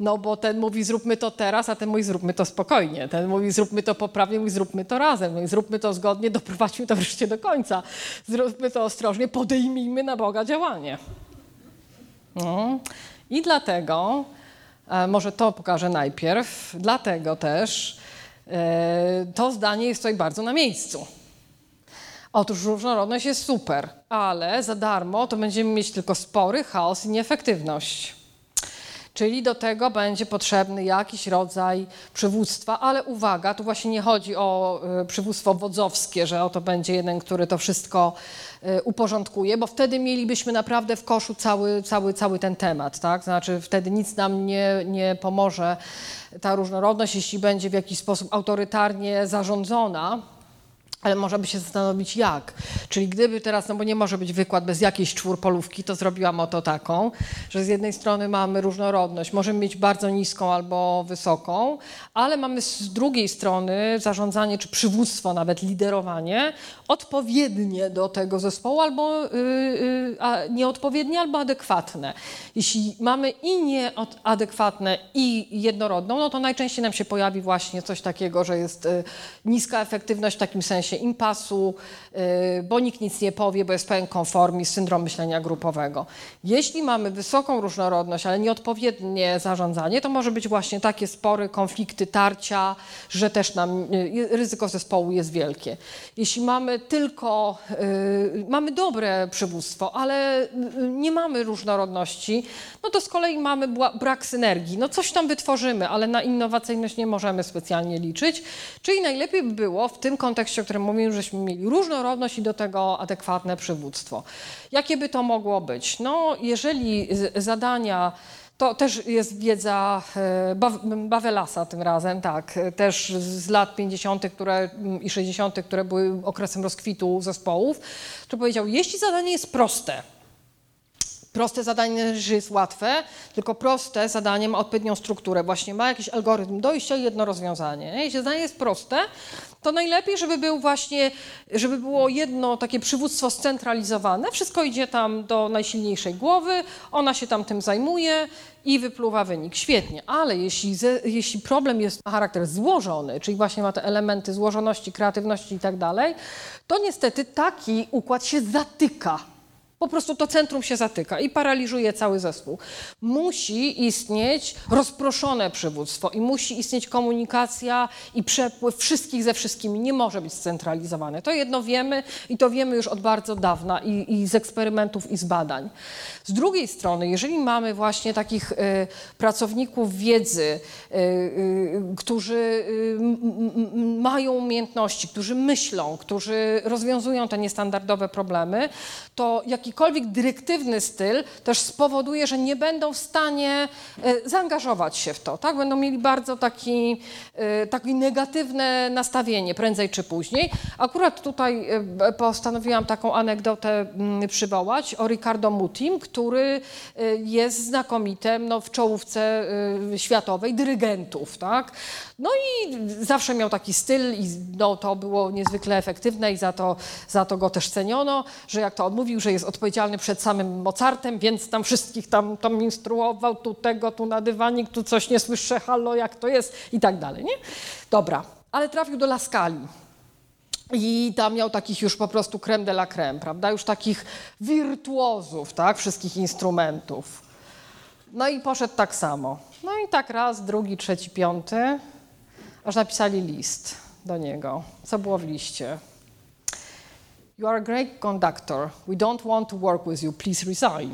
No bo ten mówi zróbmy to teraz, a ten mówi zróbmy to spokojnie. Ten mówi zróbmy to poprawnie, mówi zróbmy to razem. Zróbmy to zgodnie, doprowadźmy to wreszcie do końca. Zróbmy to ostrożnie, podejmijmy na Boga działanie. No. I dlatego, e, może to pokażę najpierw, dlatego też e, to zdanie jest tutaj bardzo na miejscu. Otóż różnorodność jest super, ale za darmo to będziemy mieć tylko spory, chaos i nieefektywność. Czyli do tego będzie potrzebny jakiś rodzaj przywództwa, ale uwaga, tu właśnie nie chodzi o y, przywództwo wodzowskie, że oto będzie jeden, który to wszystko y, uporządkuje, bo wtedy mielibyśmy naprawdę w koszu cały, cały, cały ten temat, tak? Znaczy wtedy nic nam nie, nie pomoże ta różnorodność, jeśli będzie w jakiś sposób autorytarnie zarządzona, ale można by się zastanowić jak. Czyli gdyby teraz, no bo nie może być wykład bez jakiejś czwórpolówki, to zrobiłam oto taką, że z jednej strony mamy różnorodność, możemy mieć bardzo niską albo wysoką, ale mamy z drugiej strony zarządzanie czy przywództwo, nawet liderowanie odpowiednie do tego zespołu albo yy, nieodpowiednie albo adekwatne. Jeśli mamy i nieadekwatne i jednorodną, no to najczęściej nam się pojawi właśnie coś takiego, że jest yy, niska efektywność w takim sensie impasu, y, bo nikt nic nie powie, bo jest pełen konformizm, syndrom myślenia grupowego. Jeśli mamy wysoką różnorodność, ale nieodpowiednie zarządzanie, to może być właśnie takie spory, konflikty, tarcia, że też nam y, ryzyko zespołu jest wielkie. Jeśli mamy tylko, y, mamy dobre przywództwo, ale nie mamy różnorodności, no to z kolei mamy brak synergii. No coś tam wytworzymy, ale na innowacyjność nie możemy specjalnie liczyć. Czyli najlepiej by było w tym kontekście, o którym mówimy, żeśmy mieli różnorodność i do tego adekwatne przywództwo. Jakie by to mogło być? No, jeżeli zadania to też jest wiedza e, Bawelasa tym razem, tak, też z lat 50. Które, i 60., które były okresem rozkwitu zespołów, to powiedział, jeśli zadanie jest proste, Proste zadanie że jest łatwe, tylko proste zadanie ma odpowiednią strukturę. Właśnie ma jakiś algorytm dojścia i jedno rozwiązanie. Jeśli zadanie jest proste, to najlepiej, żeby był właśnie, żeby było jedno takie przywództwo scentralizowane. Wszystko idzie tam do najsilniejszej głowy, ona się tam tym zajmuje i wypluwa wynik. Świetnie, ale jeśli, jeśli problem jest ma charakter złożony, czyli właśnie ma te elementy złożoności, kreatywności i tak dalej, to niestety taki układ się zatyka po prostu to centrum się zatyka i paraliżuje cały zespół. Musi istnieć rozproszone przywództwo i musi istnieć komunikacja i przepływ wszystkich ze wszystkimi. Nie może być scentralizowane. To jedno wiemy i to wiemy już od bardzo dawna i, i z eksperymentów i z badań. Z drugiej strony, jeżeli mamy właśnie takich y, pracowników wiedzy, y, y, którzy y, mają umiejętności, którzy myślą, którzy rozwiązują te niestandardowe problemy, to jakikolwiek dyrektywny styl też spowoduje, że nie będą w stanie y, zaangażować się w to. Tak? Będą mieli bardzo taki, y, takie negatywne nastawienie prędzej czy później. Akurat tutaj postanowiłam taką anegdotę mm, przywołać o Ricardo Mutim, który jest znakomitym no, w czołówce światowej dyrygentów. Tak? No i zawsze miał taki styl i no, to było niezwykle efektywne i za to, za to go też ceniono, że jak to on mówił, że jest odpowiedzialny przed samym Mozartem, więc tam wszystkich tam, tam instruował, tu tego, tu na dywanik, tu coś nie słyszę, halo, jak to jest i tak dalej, nie? Dobra, ale trafił do Laskali. I tam miał takich już po prostu creme de la creme, prawda? Już takich wirtuozów, tak? Wszystkich instrumentów. No i poszedł tak samo. No i tak raz, drugi, trzeci, piąty, aż napisali list do niego. Co było w liście? You are a great conductor. We don't want to work with you. Please resign.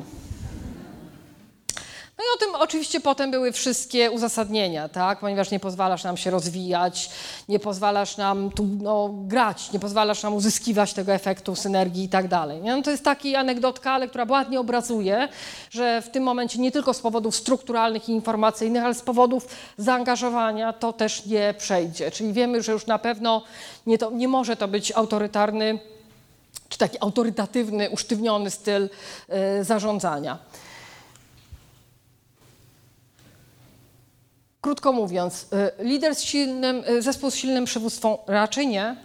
No i o tym oczywiście potem były wszystkie uzasadnienia, tak? ponieważ nie pozwalasz nam się rozwijać, nie pozwalasz nam tu no, grać, nie pozwalasz nam uzyskiwać tego efektu synergii i tak dalej. No, to jest taki anegdotka, ale która ładnie obrazuje, że w tym momencie nie tylko z powodów strukturalnych i informacyjnych, ale z powodów zaangażowania to też nie przejdzie. Czyli wiemy, że już na pewno nie, to, nie może to być autorytarny czy taki autorytatywny, usztywniony styl y, zarządzania. Krótko mówiąc, y, lider z silnym, y, zespół z silnym przywództwem raczej nie.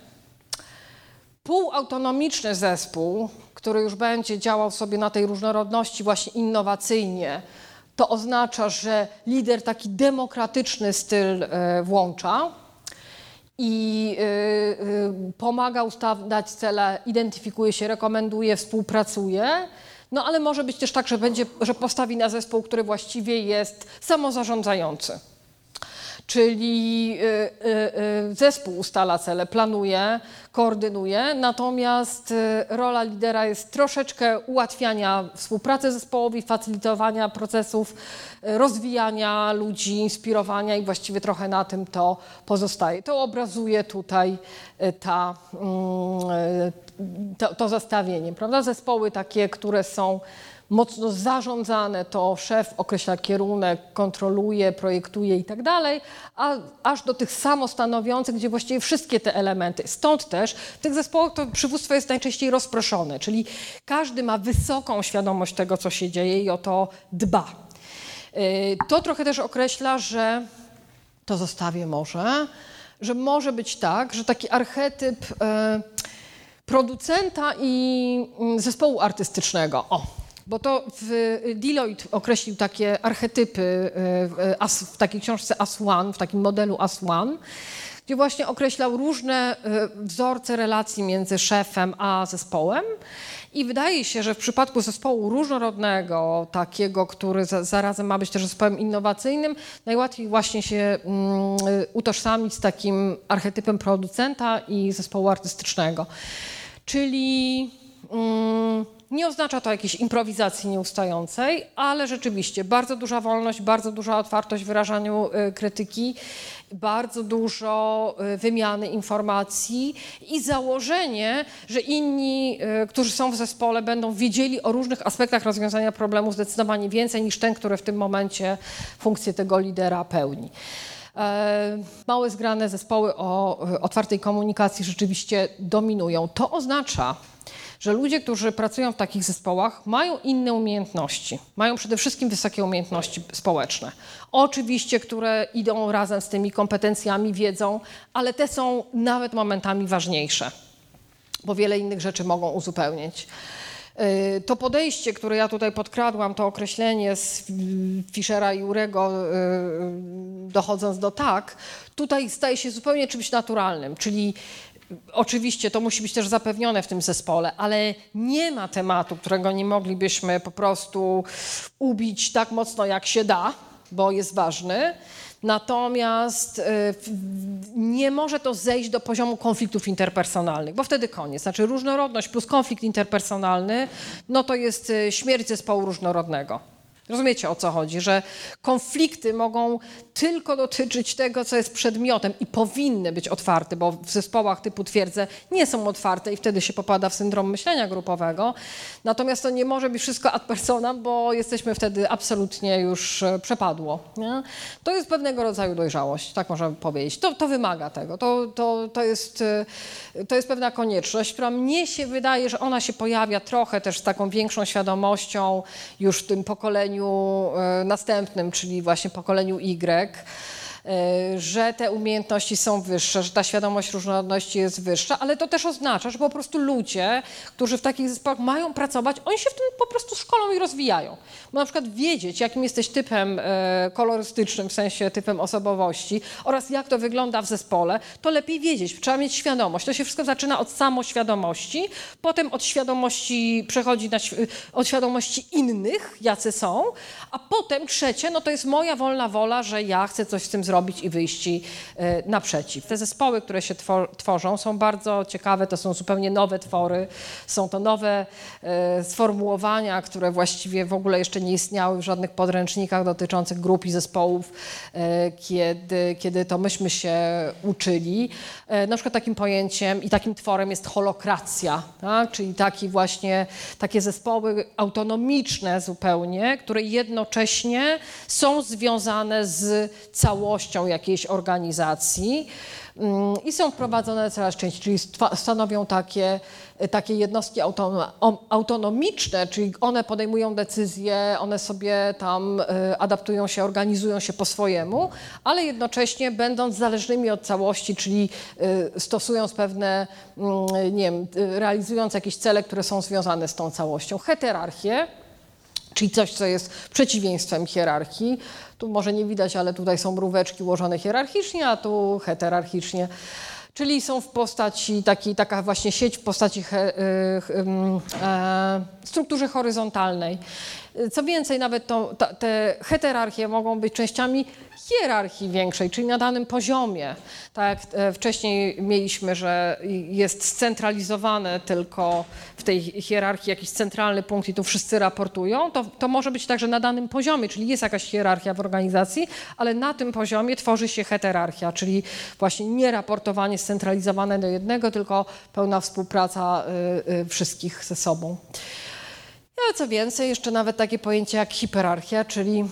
Półautonomiczny zespół, który już będzie działał sobie na tej różnorodności właśnie innowacyjnie, to oznacza, że lider taki demokratyczny styl włącza i pomaga ustawiać cele, identyfikuje się, rekomenduje, współpracuje. No ale może być też tak, że, będzie, że postawi na zespół, który właściwie jest samozarządzający. Czyli zespół ustala cele, planuje, koordynuje, natomiast rola lidera jest troszeczkę ułatwiania współpracy zespołowi, facylitowania procesów, rozwijania ludzi, inspirowania i właściwie trochę na tym to pozostaje. To obrazuje tutaj ta, mm, to, to zestawienie, prawda? Zespoły takie, które są mocno zarządzane, to szef określa kierunek, kontroluje, projektuje i tak dalej, a aż do tych samostanowiących, gdzie właściwie wszystkie te elementy. Stąd też w tych zespołach to przywództwo jest najczęściej rozproszone, czyli każdy ma wysoką świadomość tego, co się dzieje i o to dba. Y, to trochę też określa, że to zostawię może, że może być tak, że taki archetyp y, producenta i mm, zespołu artystycznego. O, bo to w Deloitte określił takie archetypy y, w takiej książce As One, w takim modelu As One, gdzie właśnie określał różne wzorce relacji między szefem a zespołem. I wydaje się, że w przypadku zespołu różnorodnego, takiego, który zarazem ma być też zespołem innowacyjnym, najłatwiej właśnie się mm, utożsamić z takim archetypem producenta i zespołu artystycznego. Czyli mm, nie oznacza to jakiejś improwizacji nieustającej, ale rzeczywiście bardzo duża wolność, bardzo duża otwartość w wyrażaniu y, krytyki, bardzo dużo y, wymiany informacji i założenie, że inni, y, którzy są w zespole, będą wiedzieli o różnych aspektach rozwiązania problemu zdecydowanie więcej niż ten, który w tym momencie funkcję tego lidera pełni. E, małe zgrane zespoły o otwartej komunikacji rzeczywiście dominują. To oznacza, że ludzie, którzy pracują w takich zespołach, mają inne umiejętności. Mają przede wszystkim wysokie umiejętności społeczne. Oczywiście, które idą razem z tymi kompetencjami, wiedzą, ale te są nawet momentami ważniejsze, bo wiele innych rzeczy mogą uzupełnić. Y, to podejście, które ja tutaj podkradłam, to określenie z Fischera i Urego, y, dochodząc do tak, tutaj staje się zupełnie czymś naturalnym, czyli Oczywiście to musi być też zapewnione w tym zespole, ale nie ma tematu, którego nie moglibyśmy po prostu ubić tak mocno jak się da, bo jest ważny. Natomiast y, nie może to zejść do poziomu konfliktów interpersonalnych, bo wtedy koniec. Znaczy różnorodność plus konflikt interpersonalny, no to jest y, śmierć zespołu różnorodnego. Rozumiecie o co chodzi, że konflikty mogą tylko dotyczyć tego, co jest przedmiotem i powinny być otwarte, bo w zespołach typu twierdzę nie są otwarte i wtedy się popada w syndrom myślenia grupowego. Natomiast to nie może być wszystko ad personam, bo jesteśmy wtedy absolutnie już e, przepadło. Nie? To jest pewnego rodzaju dojrzałość, tak możemy powiedzieć. To, to wymaga tego. To, to, to, jest, e, to jest pewna konieczność, która mnie się wydaje, że ona się pojawia trochę też z taką większą świadomością już w tym pokoleniu pokoleniu e, następnym, czyli właśnie pokoleniu Y, że te umiejętności są wyższe, że ta świadomość różnorodności jest wyższa, ale to też oznacza, że po prostu ludzie, którzy w takich zespołach mają pracować, oni się w tym po prostu szkolą i rozwijają. Bo na przykład wiedzieć, jakim jesteś typem e, kolorystycznym, w sensie typem osobowości oraz jak to wygląda w zespole, to lepiej wiedzieć. Trzeba mieć świadomość. To się wszystko zaczyna od samoświadomości, potem od świadomości przechodzi na od świadomości innych, jacy są, a potem trzecie, no to jest moja wolna wola, że ja chcę coś z tym zrobić zrobić i wyjść e, naprzeciw. Te zespoły, które się tworzą, są bardzo ciekawe, to są zupełnie nowe twory, są to nowe e, sformułowania, które właściwie w ogóle jeszcze nie istniały w żadnych podręcznikach dotyczących grup i zespołów, e, kiedy, kiedy to myśmy się uczyli. Na przykład takim pojęciem i takim tworem jest holokracja, tak? czyli taki właśnie, takie zespoły autonomiczne zupełnie, które jednocześnie są związane z całością działalnością jakiejś organizacji mm, i są wprowadzone coraz częściej, czyli stanowią takie, takie jednostki autonomiczne, czyli one podejmują decyzje, one sobie tam y, adaptują się, organizują się po swojemu, ale jednocześnie będąc zależnymi od całości, czyli y, stosując pewne, mm, nie wiem, realizując jakieś cele, które są związane z tą całością. Heterarchię, czyli coś, co jest przeciwieństwem hierarchii. Tu może nie widać, ale tutaj są mróweczki ułożone hierarchicznie, a tu heterarchicznie. Czyli są w postaci takiej, taka właśnie sieć w postaci he, e, e, strukturze horyzontalnej. Co więcej, nawet to, te heterarchie mogą być częściami hierarchii większej, czyli na danym poziomie. Tak jak e, wcześniej mieliśmy, że jest scentralizowane tylko w tej hierarchii jakiś centralny punkt i tu wszyscy raportują, to, to może być także na danym poziomie, czyli jest jakaś hierarchia w organizacji, ale na tym poziomie tworzy się heterarchia, czyli właśnie nie raportowanie scentralizowane do jednego, tylko pełna współpraca y, y, wszystkich ze sobą. Ale co więcej, jeszcze nawet takie pojęcie jak hiperarchia, czyli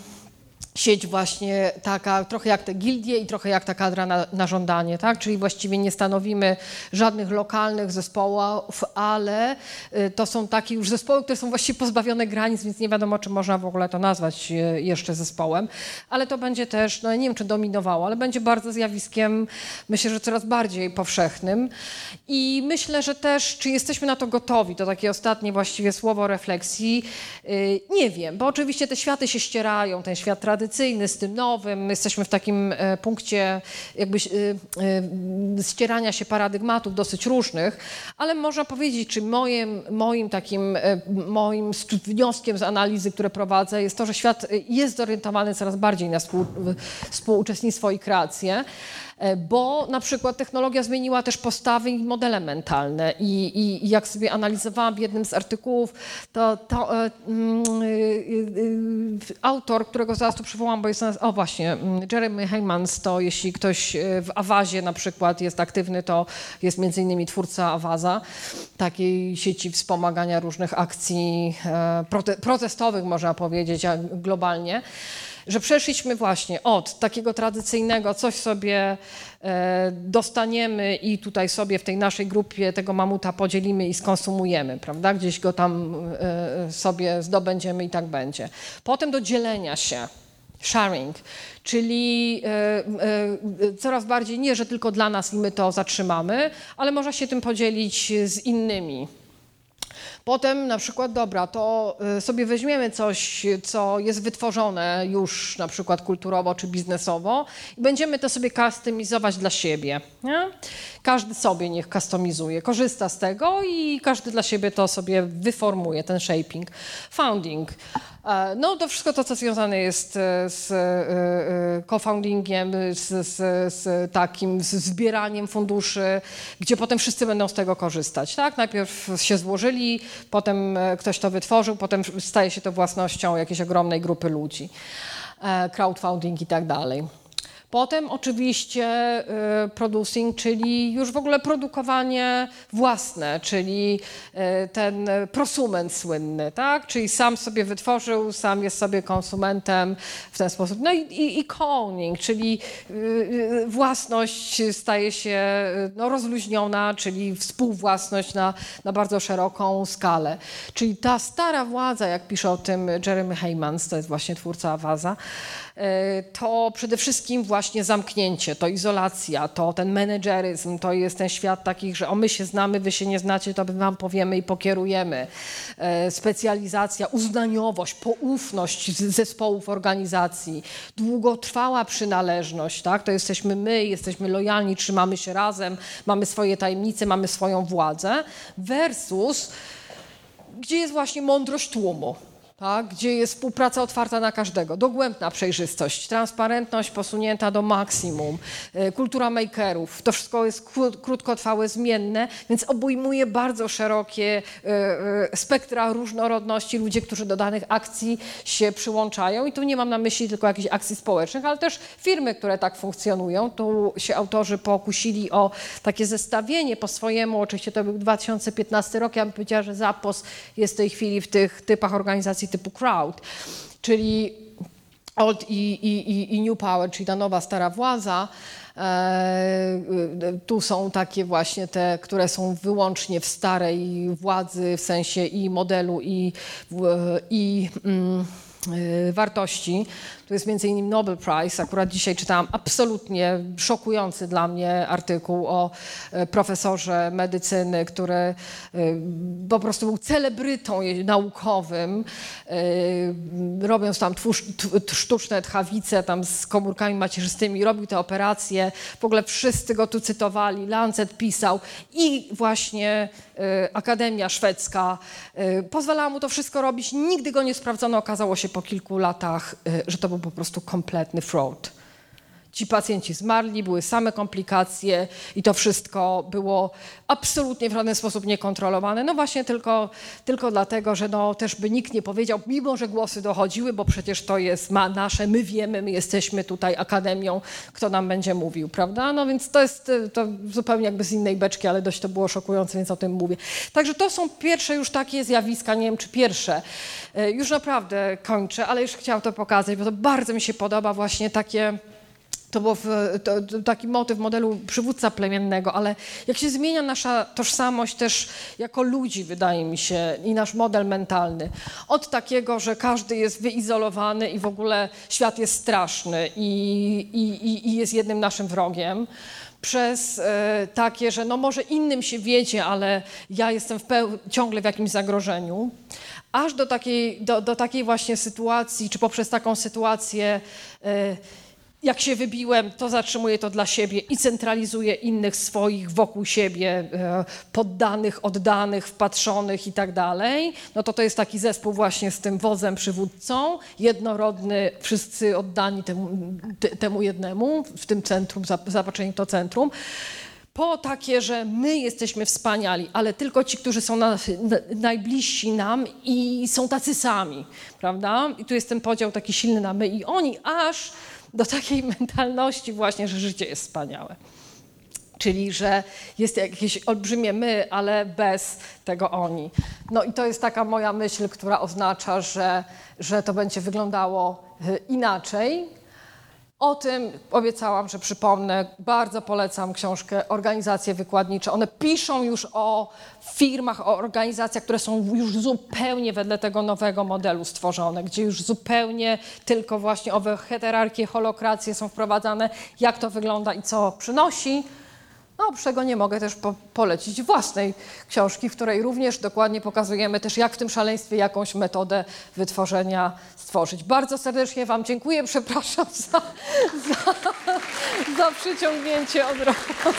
sieć właśnie taka, trochę jak te gildie i trochę jak ta kadra na, na, żądanie, tak? Czyli właściwie nie stanowimy żadnych lokalnych zespołów, ale y, to są takie już zespoły, które są właściwie pozbawione granic, więc nie wiadomo, czy można w ogóle to nazwać y, jeszcze zespołem, ale to będzie też, no nie wiem, czy dominowało, ale będzie bardzo zjawiskiem, myślę, że coraz bardziej powszechnym. I myślę, że też, czy jesteśmy na to gotowi, to takie ostatnie właściwie słowo refleksji, y, nie wiem, bo oczywiście te światy się ścierają, ten świat tradycyjny, tradycyjny z tym nowym. Jesteśmy w takim e, punkcie jakby e, e, ścierania się paradygmatów dosyć różnych, ale można powiedzieć, czy moim, moim takim, moim wnioskiem z analizy, które prowadzę, jest to, że świat jest zorientowany coraz bardziej na współ, współuczestnictwo i kreację. E, bo na przykład technologia zmieniła też postawy i modele mentalne. I, i, jak sobie analizowałam w jednym z artykułów, to, to e, mm, e, autor, którego zaraz tu przywołam, bo jest, o właśnie, mm, Jeremy Heymans, to jeśli ktoś w Awazie na przykład jest aktywny, to jest między innymi twórca Awaza, takiej sieci wspomagania różnych akcji protestowych, można powiedzieć, globalnie że przeszliśmy właśnie od takiego tradycyjnego, coś sobie e, dostaniemy i tutaj sobie w tej naszej grupie tego mamuta podzielimy i skonsumujemy, prawda? Gdzieś go tam e, sobie zdobędziemy i tak będzie. Potem do dzielenia się. Sharing, czyli e, coraz bardziej nie, że tylko dla nas i my to zatrzymamy, ale można się tym podzielić z innymi. Potem na przykład, dobra, to y, sobie weźmiemy coś, co jest wytworzone już na przykład kulturowo czy biznesowo i będziemy to sobie kustomizować dla siebie. Nie? Każdy sobie niech customizuje, korzysta z tego i każdy dla siebie to sobie wyformuje, ten shaping. Founding. E, no to wszystko to, co związane jest e, z e, co-foundingiem, z, z, z, takim z zbieraniem funduszy, gdzie potem wszyscy będą z tego korzystać. Tak? Najpierw się złożyli, potem ktoś to wytworzył, potem staje się to własnością jakiejś ogromnej grupy ludzi. Crowdfunding i tak dalej. Potem oczywiście y, producing, czyli już w ogóle produkowanie własne, czyli y, ten prosument słynny, tak? Czyli sam sobie wytworzył, sam jest sobie konsumentem w ten sposób. No i, i, i cloning, czyli y, własność staje się no, rozluźniona, czyli współwłasność na, na bardzo szeroką skalę. Czyli ta stara władza, jak pisze o tym Jeremy Heymans, to jest właśnie twórca Awaza, to przede wszystkim właśnie zamknięcie, to izolacja, to ten menedżeryzm, to jest ten świat takich, że o my się znamy, wy się nie znacie, to my wam powiemy i pokierujemy. E, specjalizacja, uznaniowość, poufność zespołów organizacji, długotrwała przynależność, tak? to jesteśmy my, jesteśmy lojalni, trzymamy się razem, mamy swoje tajemnice, mamy swoją władzę, versus gdzie jest właśnie mądrość tłumu tak, gdzie jest współpraca otwarta na każdego, dogłębna przejrzystość, transparentność posunięta do maksimum, e, kultura makerów, to wszystko jest krótkotrwałe, zmienne, więc obejmuje bardzo szerokie e, e, spektra różnorodności ludzi, którzy do danych akcji się przyłączają. I tu nie mam na myśli tylko jakichś akcji społecznych, ale też firmy, które tak funkcjonują. Tu się autorzy pokusili o takie zestawienie po swojemu, oczywiście to był 2015 rok, ja bym powiedziała, że Zapos jest w tej chwili w tych typach organizacji typu crowd, czyli old i, i, i new power, czyli ta nowa, stara władza. E, tu są takie właśnie te, które są wyłącznie w starej władzy, w sensie i modelu, i, i mm, wartości. Tu jest innymi Nobel Prize. Akurat dzisiaj czytałam absolutnie szokujący dla mnie artykuł o y, profesorze medycyny, który y, po prostu był celebrytą naukowym, robiąc tam sztuczne tchawice tam z komórkami macierzystymi, robił te operacje. W ogóle wszyscy go tu cytowali, Lancet pisał i właśnie Akademia Szwedzka pozwalała mu to wszystko robić. Nigdy go nie sprawdzono. Okazało się po kilku latach, y, że to był po prostu kompletny fraud. Ci pacjenci zmarli, były same komplikacje i to wszystko było absolutnie w żaden sposób niekontrolowane. No właśnie tylko, tylko dlatego, że no też by nikt nie powiedział, mimo że głosy dochodziły, bo przecież to jest ma nasze, my wiemy, my jesteśmy tutaj akademią, kto nam będzie mówił, prawda? No więc to jest to zupełnie jakby z innej beczki, ale dość to było szokujące, więc o tym mówię. Także to są pierwsze już takie zjawiska, nie wiem czy pierwsze. E, już naprawdę kończę, ale już chciałam to pokazać, bo to bardzo mi się podoba właśnie takie to był taki motyw modelu przywódca plemiennego, ale jak się zmienia nasza tożsamość też jako ludzi, wydaje mi się, i nasz model mentalny. Od takiego, że każdy jest wyizolowany i w ogóle świat jest straszny i, i, i jest jednym naszym wrogiem, przez e, takie, że no może innym się wiedzie, ale ja jestem w ciągle w jakimś zagrożeniu, aż do takiej, do, do takiej właśnie sytuacji, czy poprzez taką sytuację e, jak się wybiłem, to zatrzymuję to dla siebie i centralizuję innych swoich wokół siebie, e, poddanych, oddanych, wpatrzonych i tak dalej, no to to jest taki zespół właśnie z tym wozem przywódcą, jednorodny, wszyscy oddani temu, temu jednemu, w tym centrum, zapatrzeni to centrum po takie, że my jesteśmy wspaniali, ale tylko ci, którzy są na, na, najbliżsi nam i są tacy sami, prawda? I tu jest ten podział taki silny na my i oni, aż do takiej mentalności właśnie, że życie jest wspaniałe. Czyli, że jest jakieś olbrzymie my, ale bez tego oni. No i to jest taka moja myśl, która oznacza, że, że to będzie wyglądało y, inaczej. O tym obiecałam, że przypomnę. Bardzo polecam książkę Organizacje Wykładnicze. One piszą już o firmach, o organizacjach, które są już zupełnie wedle tego nowego modelu stworzone, gdzie już zupełnie tylko właśnie owe heterarchie, holokracje są wprowadzane, jak to wygląda i co przynosi. No, oprócz tego nie mogę też po polecić własnej książki, w której również dokładnie pokazujemy też, jak w tym szaleństwie jakąś metodę wytworzenia stworzyć. Bardzo serdecznie Wam dziękuję, przepraszam za, za, za przyciągnięcie od, od